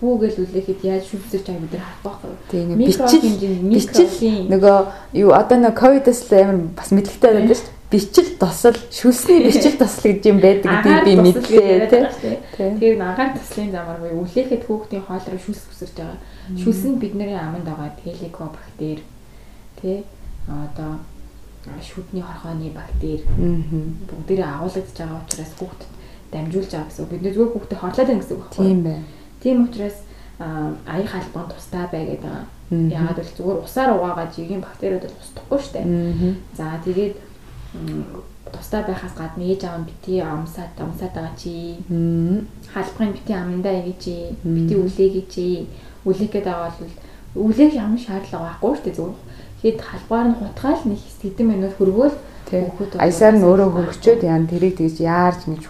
хүүгээл үлээхэд яаж шүүсэж байгааг бид нар харах байхгүй. Бичил бичил нөгөө юу одоо нөгөө ковидос л амар бас мэдлэгтэй байдаг шүү дээ бичил тосол шүлсний бичил тосол гэж юм байдаг гэдгийг би мэдлээ тий. Тэр агаар тослын замаар буюу үлээхэд хүүхдийн хоол руу шүлс үсэрч байгаа. Шүлс нь бидний аманд байгаа хеликобактер тий одоо шүдний хорхооны бактери бүгдээрээ агуулгадж байгаа учраас хүүхдэд дамжуулж байгаа гэсэн. Бид зүгээр хүүхдэд хорлоод байна гэсэн үг байхгүй юу? Тийм байна. Тийм учраас аяг халбан тустай бай гэдэг байгаа. Яагаад бол зүгээр усаар угаагаад жигийн бактериуд бол устдахгүй шүү дээ. За тэгээд тустай байхаас гадна ээж аав нь бити амсаад амсаад байгаа чи. Халбахын бити амандаа ийг чи. Бити үлээгээ чи. Үлээх гэдэг бол үлээх ямар шаардлага байхгүй шүү дээ зүгээр Тэгэд халбаар нь хутгаал нэг хэдэн минут хөргөөл хүүхэд аясаар нь өөрөө хөргчөөд яан тэрийг тэгж яарч ингэж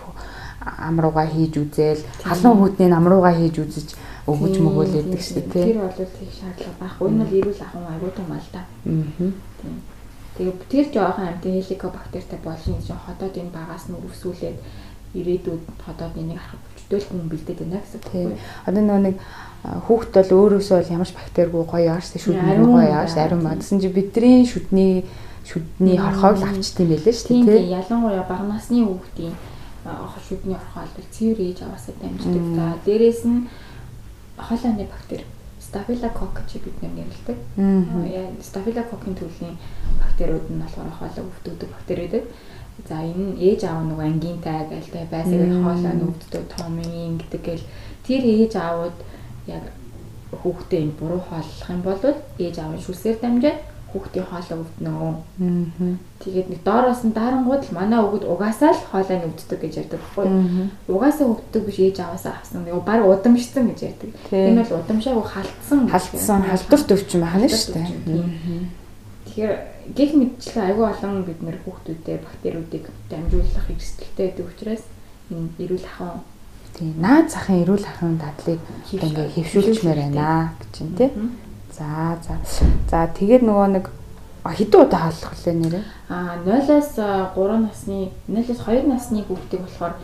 амрууга хийж үзээл. Халуун хүүтний амрууга хийж үзэж өгөж мөгөөл өгдөг шүү дээ тэр бол тэг шаардлага байхгүй. Энэ бол эрүүл ахуйн аягүй том мал та. Аа тэгээ тэр жоохон амтын хеликобактертай болно гэж хотоодын багаас нь өрөвсүүлээд ирээдүйд хотоодны нэг харах бүчдэл хүн бэлдээд байна гэсэн үг. Одоо нөгөө нэг хүүхд бол өөрөөсөө бол ямарч бактеригүй гоё ааш шүдний гоё ааш ариун мадсан чи бидний шүдний шүдний хорхоог л авчт юм байлээ шүү дээ тийм. ялангуяа бага насны хүүхдийн шүдний хорхоо бол цэвэр ээж аваасаа дамждаг. За дээрэс нь холооны бактери стафилококк чи бид нар нэрлэдэг. Стафилококкийн төрлийн бактериуд нь болохоор хоолой өвддөг бактериуд. За энэ ээж аав нэг ангинтай гэлтэй байсаг хоолой өвддөг том юм гэдэг гэл тэр ээж аавууд яг хүүхдээ энэ буруу хооллох юм бол ээж аав нь шүсээр дамжаад хүүхдийн хоолоо өвднө. Аа. Тэгээд нэг доороос нь дарангууд л манай өгд угаасаа л хоолой нь өвддөг гэж ярьдаг байхгүй. Угаасаа өвддөг биш ээж аваасаа авсан. Нэг баг удамшсан гэж ярьдаг. Энэ бол удамшаагүй халтсан. Халтсан халдвар төвчм байна шүү дээ. Тэгэхээр гих мэдчлээ айгүй олон бид нэр хүүхдүүдэд бактериудыг дамжуулах эрсдэлтэй байдаг учраас энэ эрүүл ахуйн Тийм наад захын эрүүл ахуйн дадлыг ингээ хэвшүүлчмээр байна гэж чинь тий. За за. За тэгээд нөгөө нэг хэдэн удаа хааллах вэ нэрээ? Аа 0-аас 3 насны 0-аас 2 насны хүүхдийг болохоор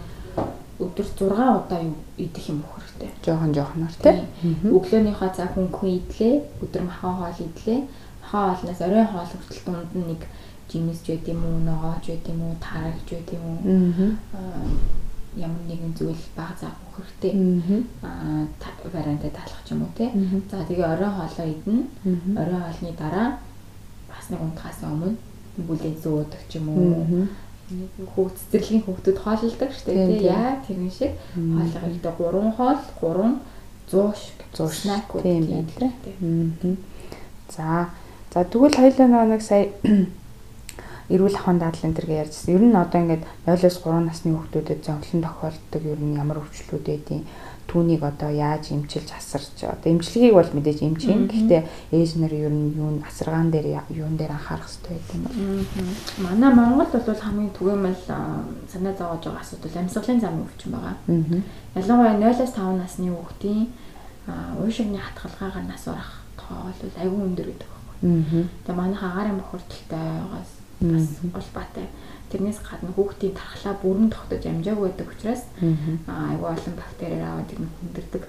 өдөр 6 удаа идэх юм уу хэрэгтэй. Жохон жохонор тий. Өглөөнийхөө цаг хөнгөн идлээ, өдөр махан хоол идлээ. Махан хоолноос оройн хоол хүртэл дунд нь нэг жимс ч байд юм уу, ногооч байд юм уу, тарагч байд юм уу. Аа ямар нэгэн зүйл баг заах хэрэгтэй. Аа вариантаа таалах ч юм уу те. За тэгээ оройн хоолоо идэнэ. Оройн хоолны дараа бас нэг унтахаас өмнө бүлээн зөөдөг ч юм уу. Хүүхд цэцэрлэгийн хүүхдүүд хооллдог шүү дээ тий. Яа тэрэн шиг хоолоо ирдэ 3 хоол 3 100 100 снак тийм байна тий. За за тэгвэл хоёлаа нэг сая эрүүл ахуйн дадлын тэргээ ярьжсэн. Ер нь одоо ингээд 0-оос 3 насны хүүхдүүдэд зовлон тохиолддог ер нь ямар өвчлүүд байдیں۔ түүнийг одоо яаж эмчилж асарч одоо эмчилгээг бол мэдээж эмчин. Гэхдээ ээж нар ер нь юу асаргаан дээр юун дээр анхаарах хэрэгтэй байдаг юм байна. Манай Монголд бол хамгийн түгээмэл санаа зовоож байгаа асуудал амьсгалын замын өвчин байгаа. Ялангуяа 0-5 насны хүүхдийн уушигны хатгалгаагаар нас барах тоо бол аюул өндөр гэдэг байна. Тэгээ манай хагаарын бохирдолтойгоос бас улбаатай. Тэрнээс гадна хүүхдийн тархлаа бүрэн тогтож амжаагүй байдаг учраас аюул олон бактериар аваад ирнэ хүндэрдэг.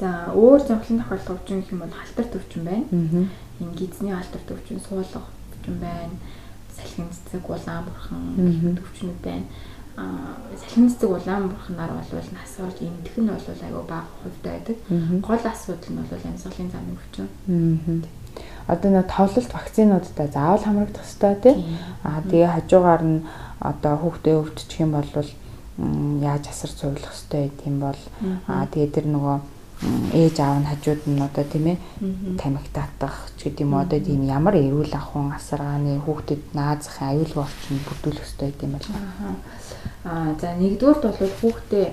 За өөр зовлон тохиолдох өвчин гэх юм бол халтар төвчин байна. Энэ гидсний халтар төвчин, суулгах төвчин байна. Салхин цэцэг, улаан бурхан төвчнүүд байна салхин цэцэг улаан бурхнаар бол нас орж эмдэх нь бол айгүй бага хувьтай байдаг. Гол асуудал нь бол амьсгалын замын өвчин. Одоо нэг товлолт вакцинуудтай заавал хамрагдах хэрэгтэй тийм. Аа тэгээ хажуугаар нь одоо хүүхдээ өвдчих юм бол яаж асар цуглах хэрэгтэй тийм бол аа тэгээ тэр нөгөө ээж аав нь хажууд нь одоо тийм ээ тамхи татах ч гэдэм үү одоо тийм ямар эрүүл ахуйн асаргааны хүүхдэд наазах аюулгүй орчин бүрдүүлэх хэрэгтэй юм байна. Аа за нэгдүгürt бол хүүхдээ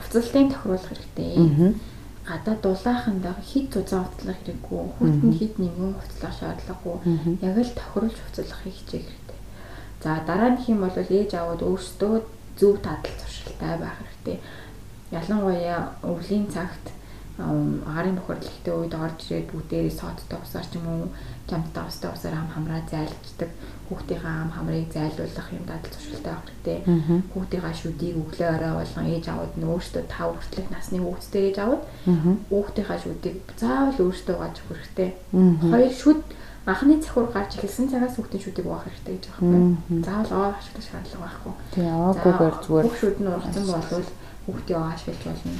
хувцалтын тохируулах хэрэгтэй. Гадаа дулаахандаа хит зузаан хувцлах хэрэггүй. Хүүхдэнд хит нэгэн хувцлах шаардлагагүй. Яг л тохируулж хувцлахыг хичээх хэрэгтэй. За дараа нь хэм бол ээж аваад өөрсдөө зөв тадал туршилтай байх хэрэгтэй. Ялангуяа өвлийн цагт агарын бохирлогтой үед орж ирээд бүгдээрээ содтой усаар ч юм уу чамтай устай усаар хам хамраа зайлчдаг хүүхдийнхээ ам хамрыг зайлуулах юм дадал туршилтай авах хэрэгтэй. Хүүхдийнхээ шүдийг өглөө орой болгон ээж аваад нь өөртөө тав хүртэлх насны хүүхдтэй ээж аваад хүүхдийнхээ шүдийг заавал өөртөө гаж хэрэгтэй. Хоёр шүд анхны цахиур гарч эхэлсэн цагаас хүүхдийн шүдийг угаах хэрэгтэй гэж байгаа юм. Заавал овоо ашиглах шаардлага байхгүй. Тийм овоогүйгээр зүгээр. Хүүхд нь ургацсан болвол хүүхдээ аашгилж болно.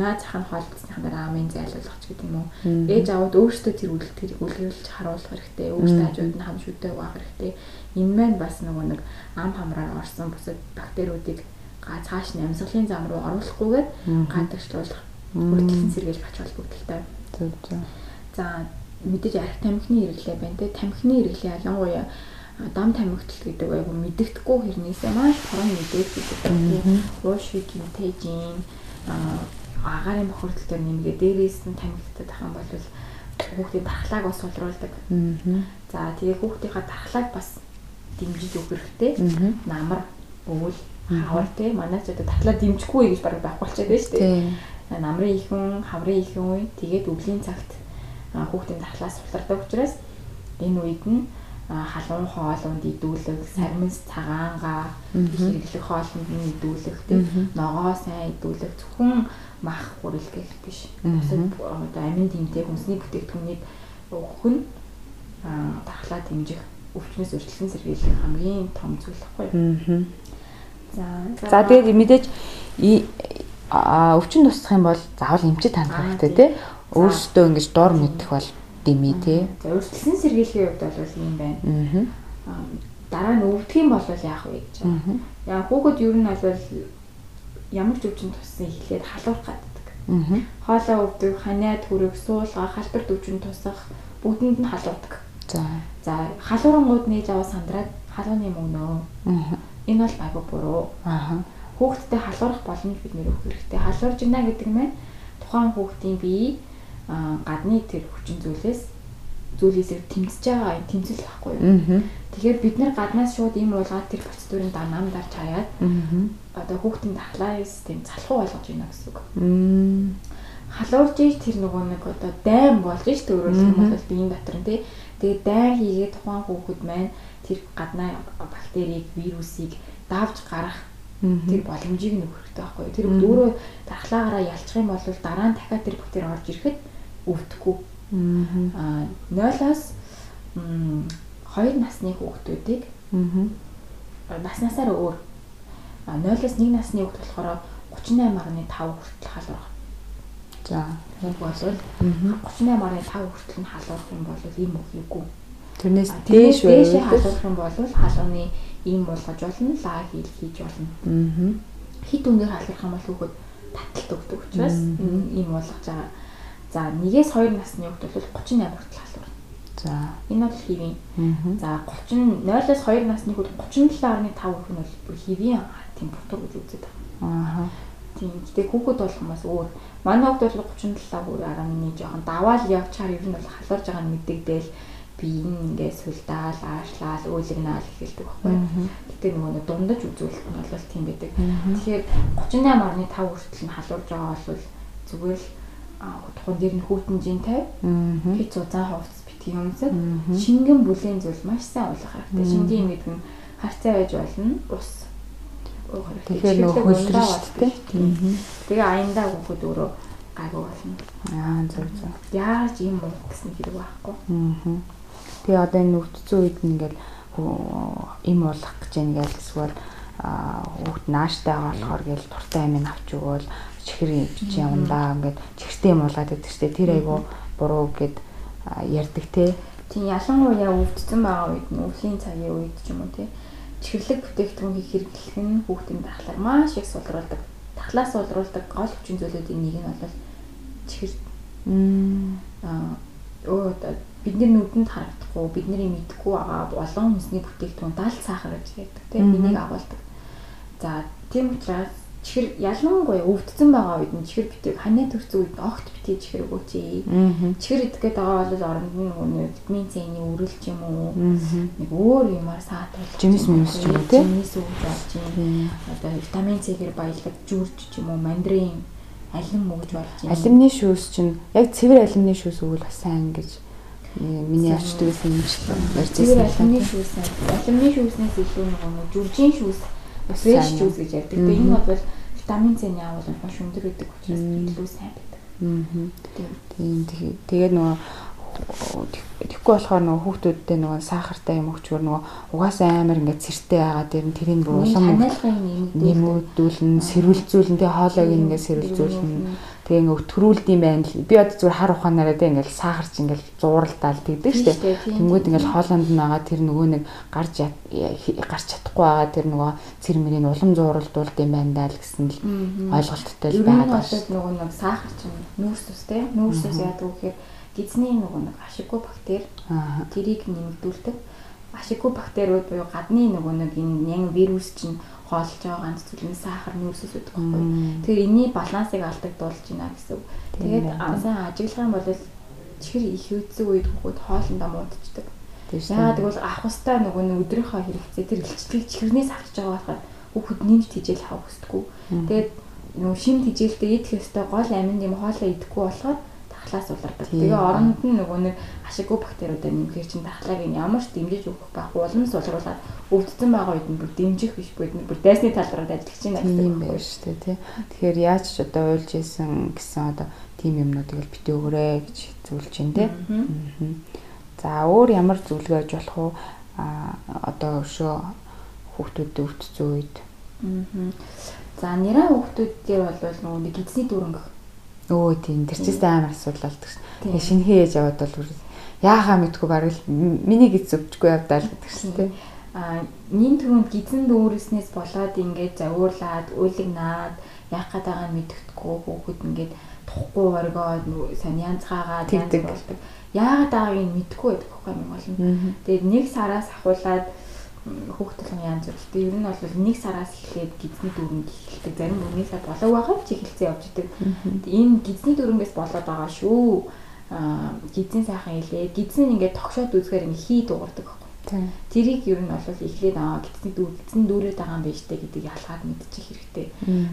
Наа зах нь хоолцсныхан дараа амын зайлуулах ч гэдэг юм уу. Ээж аваад өөртөө тэр үйлдэл үлгэрүүлж харуулах хэрэгтэй. Өөртөө хажууд нь хам шүдээ угаах хэрэгтэй. Энэ маань бас нөгөө нэг ам хамраар орсон бусад бактериудыг цааш нь амьсгалын зам руу оруулахгүйгээр гадагшлуулах бүрдэлсэн сэргийлж бач холбогдолтой. Зөв зөв. За мэдээж арх тамхины хэрэглээ байна те. Тамхины хэрэглээ ялангуяа дам тамхитл гэдэг айгу мэддэхгүй хэрнээсээ маш хорон мэдээд гэдэг. Уушиг гинтэжин агарын бохирдол төр нэмгээ дээрээс нь тамхитад ах юм бол хүүхдийн дархлааг бас сулруулдаг. За тэгээ хүүхдийнхаа дархлааг бас дэмжиж өгөх хэрэгтэй. Намар, өвөл, хавар те манай ч одоо дархлаа дэмжихгүй гэж баг байхгүй болчиход шүү дээ. Намрын ихэн, хаврын ихэн үе тэгээд өвлийн цагт хүүхдийн дархлаа сулардаг учраас энэ үед нь халуун хоолунд идүүлэх, сармис цагаангаа хэрэглэх хоолнд нь идүүлэх, тийм ногоо сайн идүүлэх зөвхөн мах хүрэлгэх биш. Бусад одоо амин тэмдэг хүнсний бүтээгдэхүүнийг өгөх нь дархлаа дэмжих, өвчнөөс өрчлөн сэргийлэх хамгийн том зүйл баггүй. За за. Тэгээд мэдээж өвчин тусах юм бол заавал эмчит хандах хэрэгтэй тий. Өөрсдөө ингэж дор мэдэх бол дэмий тий. За өрсөлдсөн сэргийлэхийн хувьд бол ийм байна. Аа дараа нь өвдөх юм бол яах вэ гэж байна. Яа хүүхэд ер нь бол ямар ч өвчин туссан эхлээд халуурах гаддаг. Хоолоо өвдөх, ханиад хүрэх, суулга, халдвар өвчин тусах бүгдэнд нь халуудаг. За. За халуурангууд нээж аваа сандраад халууны мөнгнөө. Энэ бол багы буруу. Аа. Хүүхэдтэй халуурах боломж бид нэр өгөх хэрэгтэй. Халуурж гинэ гэдэг нь тухайн хүүхдийн бие гадны тэр хүчин зүйлээс зүйлээсээ тэмцэж байгаа юм тэмцэл байхгүй юу. Тэгэхээр бид нэр гаднаас шууд ийм уулгаад тэр процедурын данаам дарж хаяад одоо хүүхдийн дахлаас тийм залхуу болгож байна гэсэн үг. Халуурж иж тэр нөгөө нэг одоо дайм болж иж төрөөлөх юм бол биеийн дотор нь тий. Тэгээд дайн хийгээд тухайн хүүхэд маань тэр гаднаа бактерийг, вирусыг давж гарах тэр боломжийг нөхөх хэрэгтэй байхгүй юу. Тэр өөрөө дархлаагаараа ялчих юм бол дараа нь дахиад тэр бактери орж ирэхэд өвдөхгүй. Аа 0-аас 2 насны хүүхдүүдийг наснасаар өөр 0-аас 1 насны хүүхд болохоор 38.5 хүртэл халуурах. За энэ бол 38.5 хүртэл нь халуурах юм бол ийм үгүйгүй. Тэрнээс дээш дээш халуурах юм бол халууны ийм болгож болно, лаа хийл хийж болно. Аа. Хит өндөр халуурах юм бол хүүхэд таталт өгдөг учраас ийм болгож байгаа За 1-ээс 2 насны хүүхд бол 38 хүртэл халуурна. За энэ бол хэвийн. За 30 0-аас 2 насны хүүхд 37.5% нь бол хэвийн температур гэж үздэг. Аа. Тийм. Гэтэ хүүхэд хүмүүс өөр. Манай хүүхэд бол 37 бүр 11 жоохон даваал явчаар ер нь бол халуурж байгаа нь мэддэгдээл би ингээ сүлдаал, аашлаал, өөлгнаал хэлдэг байхгүй. Гэтэ нөгөө нэг дундаж үзүүлэлт нь бол тийм байдаг. Тэгэхээр 38.5 хүртэл нь халуурж байгаа бол зүгээр л тухайн дээр нь хүүтэнжинтэй. Хит зузаан хувцс битгий юмсад шингэн бүлийн зүйл маш сайн ойлгох хэрэгтэй. Шингийн юм гэдэг нь харцаа байж болно. Ус Тэгэхээр нөгөө хөлрөн шүү дээ. Тэгээ аяндаа хүүхэд өөрөө гайгүй болно. Аа зөв зөв. Яаж юм уу гэсэн хэрэг байхгүй. Аа. Тэгээ одоо энэ өвдцэн үед ингээл им болох гэж ингээл эсвэл хүүхд нааштай байгаа болохоор гээл туртай амин авч өгөөл чихэр бич явандаа ингээд чихэртэй юм болоод байдаг штэ тэр айгу буруу гэд ярддаг те. Тийм ялангуяа өвдцэн байгаа үед нь өвлийн цагийн үед ч юм уу те чихэрлэг бүтээгдэхүүн хийх хэрэглэх нь хүүхдийн дахлаар маш их сулруулдаг. Дахлаас сулруулдаг гол хүчин зүйлүүдийн нэг нь бол чихэр аа оо бидний нүдэнд харагдахгүй бидний мэдхгүй байгаа олон хүнсний бүтээгдэхүүн дал сахар гэж ярьдаг тийм энийг агуулдаг. За тийм учраас чихэр ялангуяа өвдсөн байгаа үед нь чихэр битэг ханаа төрсөн үед огт битгий чихэр өгөөч. Чихэр идэх гээд байгаа бол оронд нь нөгөө витамин C-ний үрэлж юм уу? Нэг өөр юмар саатуулж жимс мэмс ч юм уу тийм. Жимс үг болж юм. Одоо витамин C-гэр баялаг жүрж ч юм уу мандрин алим мөгж болж юм. Алимны шүүс чинь яг цэвэр алимны шүүс өгвөл бас сайн гэж миний очдөг юм шиг байсан. Цэвэр алимны шүүс. Алимны шүүснээс илүү нөгөө жүржийн шүүс фрэш жуус гэж ярьдаг. Тэгээ энэ бол витамин С-ний агуулга маш өндөр байдаг учраас илүү сайн байдаг. Аа. Тийм. Тэгээд нөгөө Тэгэхгүй болохоор нөгөө хүүхдүүдтэй нөгөө сахартай юм өгчвөр нөгөө угаасаа амар ингээд цэртэй байгаа дээр нь тэрийг бүр улам нэмүүдүүлэн сэрвэлзүүлэн тэгээ хоолойг ингээд сэрвэлзүүлэн тэгээ ингээд төрүүлдэм байна л. Би одоо зүгээр хар ухаанаараа тэгээ ингээд сахарч ингээд зууралдаал тэгдэг штеп тэнгүүд ингээд хоолонд нь байгаа тэр нөгөө нэг гарч гарч чадахгүй байгаа тэр нөгөө цэрмэрийн улам зууралдуулд юм байна даа л гэсэн л ойлголттой л байгаа даа нөгөө нэг сахар чинь нүүрс ус те нүүрс ус яадаг гэхээр гизний нөгөө нэг ашиггүй бактери тэрийг нэмэгдүүлдэг. Ашиггүй бактериуд буюу гадны нөгөө нэг энэ яг вирус чинь хоолж байгаа ганц зүйл нь сахар нүүрсэс үүдэх байхгүй. Тэгэхээр энэний балансыг алдагдуулж байна гэсэн үг. Тэгээд сайн ажиглах юм бол чихэр их үдсэн үед хүүхэд хоолндоо муудчихдаг. Яагаад гэвэл авах хөстэй нөгөө нэг өдрийнхөө хэрэгцээ тэр илчлэгийг чихэрнээс авч байгаа болохоор хүүхэд нэмж тижэл авах хүсдэггүй. Тэгээд нөгөө шим тижээлтэй идэх ёстой гол аминд юм хоолоо идэхгүй болохоор дахлаас улардаг. Тэгээ оронд нь нөгөө нэг ашиггүй бактериудаа нэмэхээр чинь дахлааг нь ямар ч дэмжиж өгөх байх улам сулруулаад өвдсөн байгаа үед нь бүр дэмжих биш бүр бүр дайсны тал руу ажиллаж байна гэсэн юм байна шүү дээ тий. Тэгэхээр яаж ч одоо уйлж исэн гэсэн одоо тим юмнуудыг л битээ өгөрэй гэж зөвлөж байна тий. За өөр ямар зөвлөгөө өгж болох уу? А одоо өшөө хүүхдүүд өвдсөн үед. За нэраа хүүхдүүд дээр бол нөгөө гидсний дүрэнх Өө тийм тэр чийс амар асуудал болдог шин. Тэгээ шинхээ ээж аваад бол яахаа мэдгүй бараг л миний гиз өвчгүй явдаа л гэдэг шин тий. А нин түрүүнд гизэн дүүрснээс болоод ингээд завуурлаад үлэгнаад яах гээд байгааг мэддэхгүй хүүхэд ингээд тухгүй оргоо сайн янзгаагаад янз болдог. Яагаад байгааг нь мэдгүй байдаг байхгүй юм болно. Тэгээд нэг сараас ахуулаад хүүхдэлэн янз бүр. Гэтэ ер нь бол нэг сараас эхлээд гидсний дүүрэн эхэлдэг. Зарим нэг сар болоо байгаа ч эхэлсэн явж идэг. Энэ гидсний дүүрэнгээс болоод байгаа шүү. Аа гидсийн сайхан илээ. Гидсний ингээд тогшоод үзэхээр ингээд хий дуугардаг байхгүй. Тэрийг ер нь бол эхлээд аа гидсний дүү гидсэн дүүрээд байгаа юм байна штэ гэдгийг ялгаад мэдчих хэрэгтэй.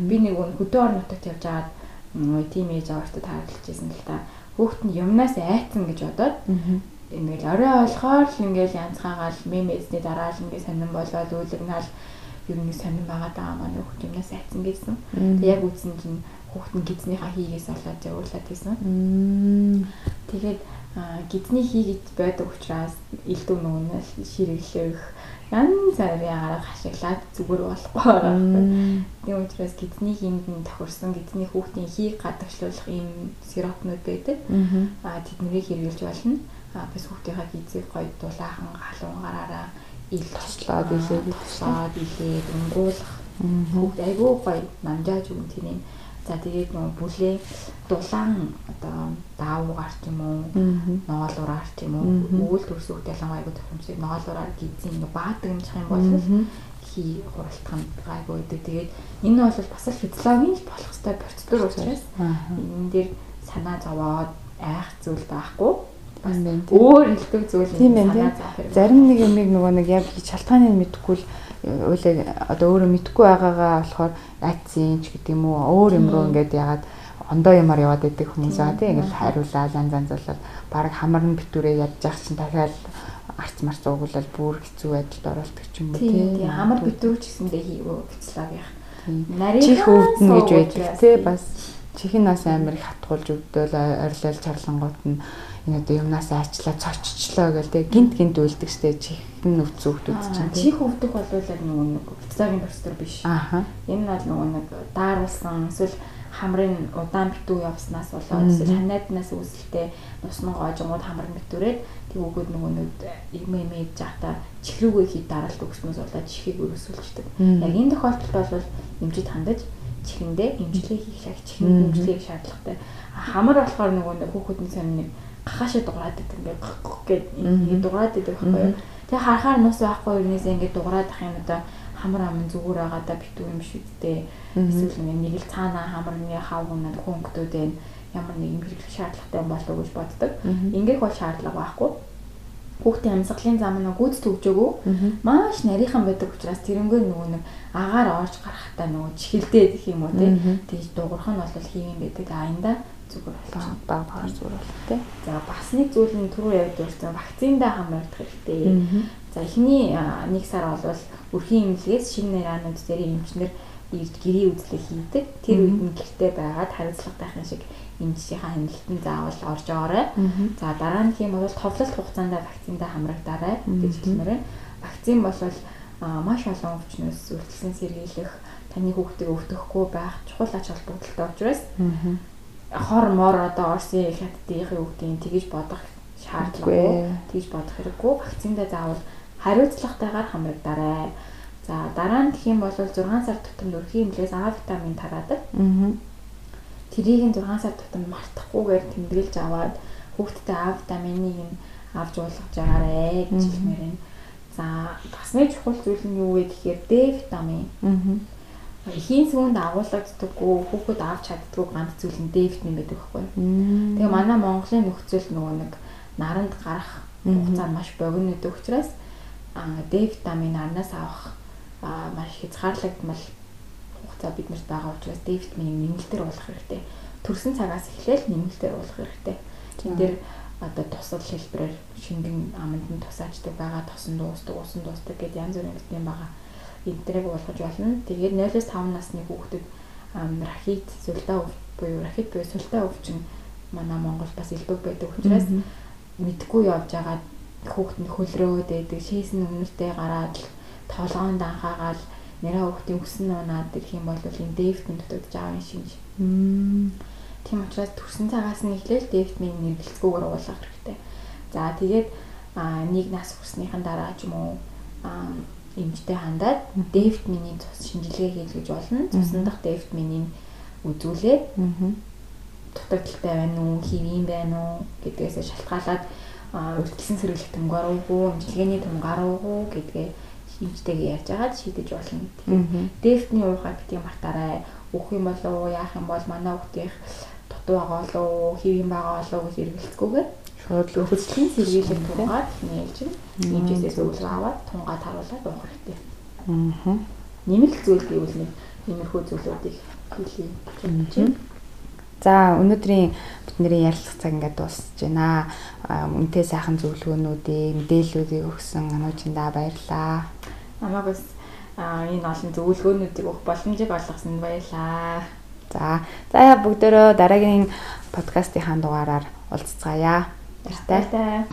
Би нэг хөдөө орон нутагт явж байгаад тийм ээж аваартай таарлажсэн л та. Хүүхэд нь юмнаас айцсан гэж бодоод ингээл орой олохоор л ингээл янзгаагаал мемэсний дараа л ингээд сонирн болоод үүлэгнаал ер нь сонирн байгаа даа маань хүүхд юмнаас айцсан гэсэн. Тэг яг үтсэн чинь хүүхд нь гидснийхаа хийгээс олоод зөөлөд байсан. Тэгээд гидсний хийгээд байдаг учраас элдв нөгөөнөөс ширэглэх янз бүрийн арга хашиглаад зүгээр болохгүй байгаа. Юм. Тийм учраас гидсний хийнд нь тохирсон гидсний хүүхдийн хийг гадагшлуулах ийм сиропнууд байдаг. Аа тэднийг хэрэглэж болно. Бас хүүхдийнхаа гизийг гоё дулаахан халуун гараараа ил тослоод илээ. тослоод илээ өнгөөлөх хүүхд айгүй гоё намжааж өгн тийм за тэгээд нөгөө бүлээ дулаан одоо даавуугаар ч юм уу? Ноолуураар ч юм уу? Өвөл төрс хүүхд ялангуяа айгүй тохиромжтой. Ноолуураар гизийн нөгөө баадагнах юм бол хий хуралдах нь гайгүй байдаг. Тэгээд энэ бол бас л физиологийн болох ёстой процедур учраас энэ дээр санаа зовоод айх зүйл байхгүй өөр хэлдэг зүйл санаа зовох. Зарим нэг юмыг нөгөө нэг яг шалтгааныг мэдэхгүй л уулаа одоо өөрөө мэдхгүй байгаагаа болохоор айцын ч гэдэг юм уу өөр юм руу ингээд ягаад ондоо юмар яваад байдаг хүмүүс аа тийм ингээд хариулаа лан занзуулаад баг хамарн битүүрээ ядж явах чинь дахиад арц марц уугуулал бүр хэцүү байдалд оролдог ч юм уу тийм хамар битүүр ч гэсэндээ хийвөө гэцлээ яах. Нарийн чих өвдөн гэж байдаг тийм бас. Чихэн нас амар их хатгуулж өвдөөл орилол чарлангууд нь одоо юмнаас айчлаа цоччлоо гэл тэг гинт гинт үлдэг штэ чихэн өвцөн хөвгүүд чинь чих өвдөх бол яг нэг цэцгийн процедур биш. Аа. Энэ бол нөгөө нэг дааруулсан эсвэл хамрын удаан битүү явснаас болоод эсвэл ханайднаас үүсэлтэй нусны гоожгууд хамрын битүүрээд тэг өгөөд нөгөө нэг имэ имэж жахта чих рүүгээ хий дараалт өгснөөс болоод чихийг өрөөсүүлждэг. Яг энэ тохиолдолд бол эмчид хандаж чихэндээ эмчилгээ хийх шаг чихэн эмчилгээг шаардлагатай. Хамар болохоор нөгөө нэг хүүхдийн сонь нэг гахаашаа дуграад байдаг ингээд гэд ингээд дуграад байдаг байхгүй юу. Тэгээ харахаар нус байхгүй юунээс ингээд дуграад ах юм одоо хамар амын зүгээр байгаа да битүү юм шиг дээ. Эсвэл нэг л цаанаа хамар нэг хав гунаад хөнгөдөд байна. Ямар нэг юм хэрэглэх шаардлагатай юм болов уу гэж боддог. Ингээд бол шаардлага байхгүй хүүхдийн амьсгалын зам нь гүйц төвжөөгөө маш нарийнхан байдаг учраас тэрнгээр нөгөө нэг агаар орж гарахтаа нөгөө чихэлдээд гэх юм уу тий. Тэгж дуурах нь бол хийм байдаг. Аянда зүгээр баг багаар зүгээр бол тий. За бас нэг зүйл нь түрүү явж байсан вакциндаа хамгаалах хэрэгтэй. За эхний нэг сар бол өрхийн имлэгээс шинэ нараанууд дээр эмчнэр ирж гэрээ үзлэг хийдэг. Тэр үед нь гэртээ байгаад хариуцлагатайхан шиг эмчийнхаа хяналтанд заавал орж оорой. За дараа нь хэм бол товлолт хугацаанд вакциндаа хамрагдаарай гэж хэлмээр. Вакцин бол маш олон өвчнөөс үргэлжлэн сэргийлэх таны хүүхдийг өвдөхгүй байх чухал ач холбогдолтой учраас хор мор одоо Орсын хятадын өвдгийн тэгж бодох шаардлагагүй тэгж бодох хэрэггүй вакциндаа заавал хариуцлагатайгаар хамрагдаарай. За дараа нь гэх юм бол 6 сар тутамд өрхийн имлээс А витамин тараадаг. Тэрийг нь 6 сар тутамд мартахгүйгээр тэмдэглэж аваад хүүхдэд А витаминыг нь авч уулгаж байгаарэ гэж хэлмээр байна. За бас нэг чухал зүйл нь юу вэ гэхээр D витамин. Аа эхийн сүүнд агуулгаддаггүй хүүхэд авч чаддгүй ганц зүйл нь D витамин байдаг байхгүй. Тэгээ манай Монголын нөхцөл нөгөө нэг наранд гарах хугацаа маш богино гэдэг учраас D витамин нарнаас авах маш хязгаарлагдмал хугацаа биднэрт байгаа учраас D витаминыг нэмэлтээр уулах хэрэгтэй. Төрсөн цагаас эхлээл нэмэлтээр уулах хэрэгтэй. Тэн дээр одоо тусал хэлбэрээр шингэн аманд нь тусаачдаг байгаа, тосон дуустдаг, усан дуустдаг гэдээ янз бүрийн витамин байгаа эднэрийг уулгаж болно. Тэгээд 0-5 насны хүүхдэд рахит, өв буюу рахит буюу сүлтаа өвчин манай Монгол бас илбэг байдаг учраас мэдхгүй явж байгаа хүүхэд нь хөлрөөд байдаг, шээсэн өмнөртэй гараад толгоонд анхаагаал нэрээ хүүхдийн өсөн унаад ирэх юм бол энэ дэвтэн дутагдж байгаа юм шиг. Тийм учраас төрсэн цагаас нь эхлээл дэвтмийн нэргэлцгүйгээр уулгах хэрэгтэй. За тэгээд нэг нас хүрснийхэн дараа ч юм уу эмчтэй хандаад D витамины цус шинжилгээ хийж гэж болно. Цусны дахь D витаминыг үзүүлээд дутагдaltaй байна уу, хэвийн байна уу? гэдгээс шалтгаалаад үргэлжлэн сэргийлэх том гаруугүй, эмчилгээний том гаруугүй гэдгээ эмчтэйгээ ярьж агаад шийдэж болно. D витамины уухай битгий мартаарай. Өөх юм болов уу, яах юм бол? Манай хүүхдийн дутуу байгаа болов уу, хэвийн байгаа болов? уу гэж эргэлцгүйгээр хөдөлгөөний сэргийлэг тунгаад нээлж нэмжээсээс өвлгөө аваад тунгаад харуулаад уух хэрэгтэй. Аа. Нэмэлт зүйл гэвэл нэг иймэрхүү зүйлүүдийг хийлээ гэж байна. За өнөөдрийн бидний ярилцах цаг ингээд дуусж байна. Үнтэй сайхан зөвлөгөөнүүдийг, мэдээллүүдийг өгсөн ануучиндаа баярлалаа. Намайг бас энэ олон зөвлөгөөнүүдийг өгөх боломжийг олгосонд баярлалаа. За, за бүгдөө дараагийн подкастын дугаараар уулзцаая. Баяртай.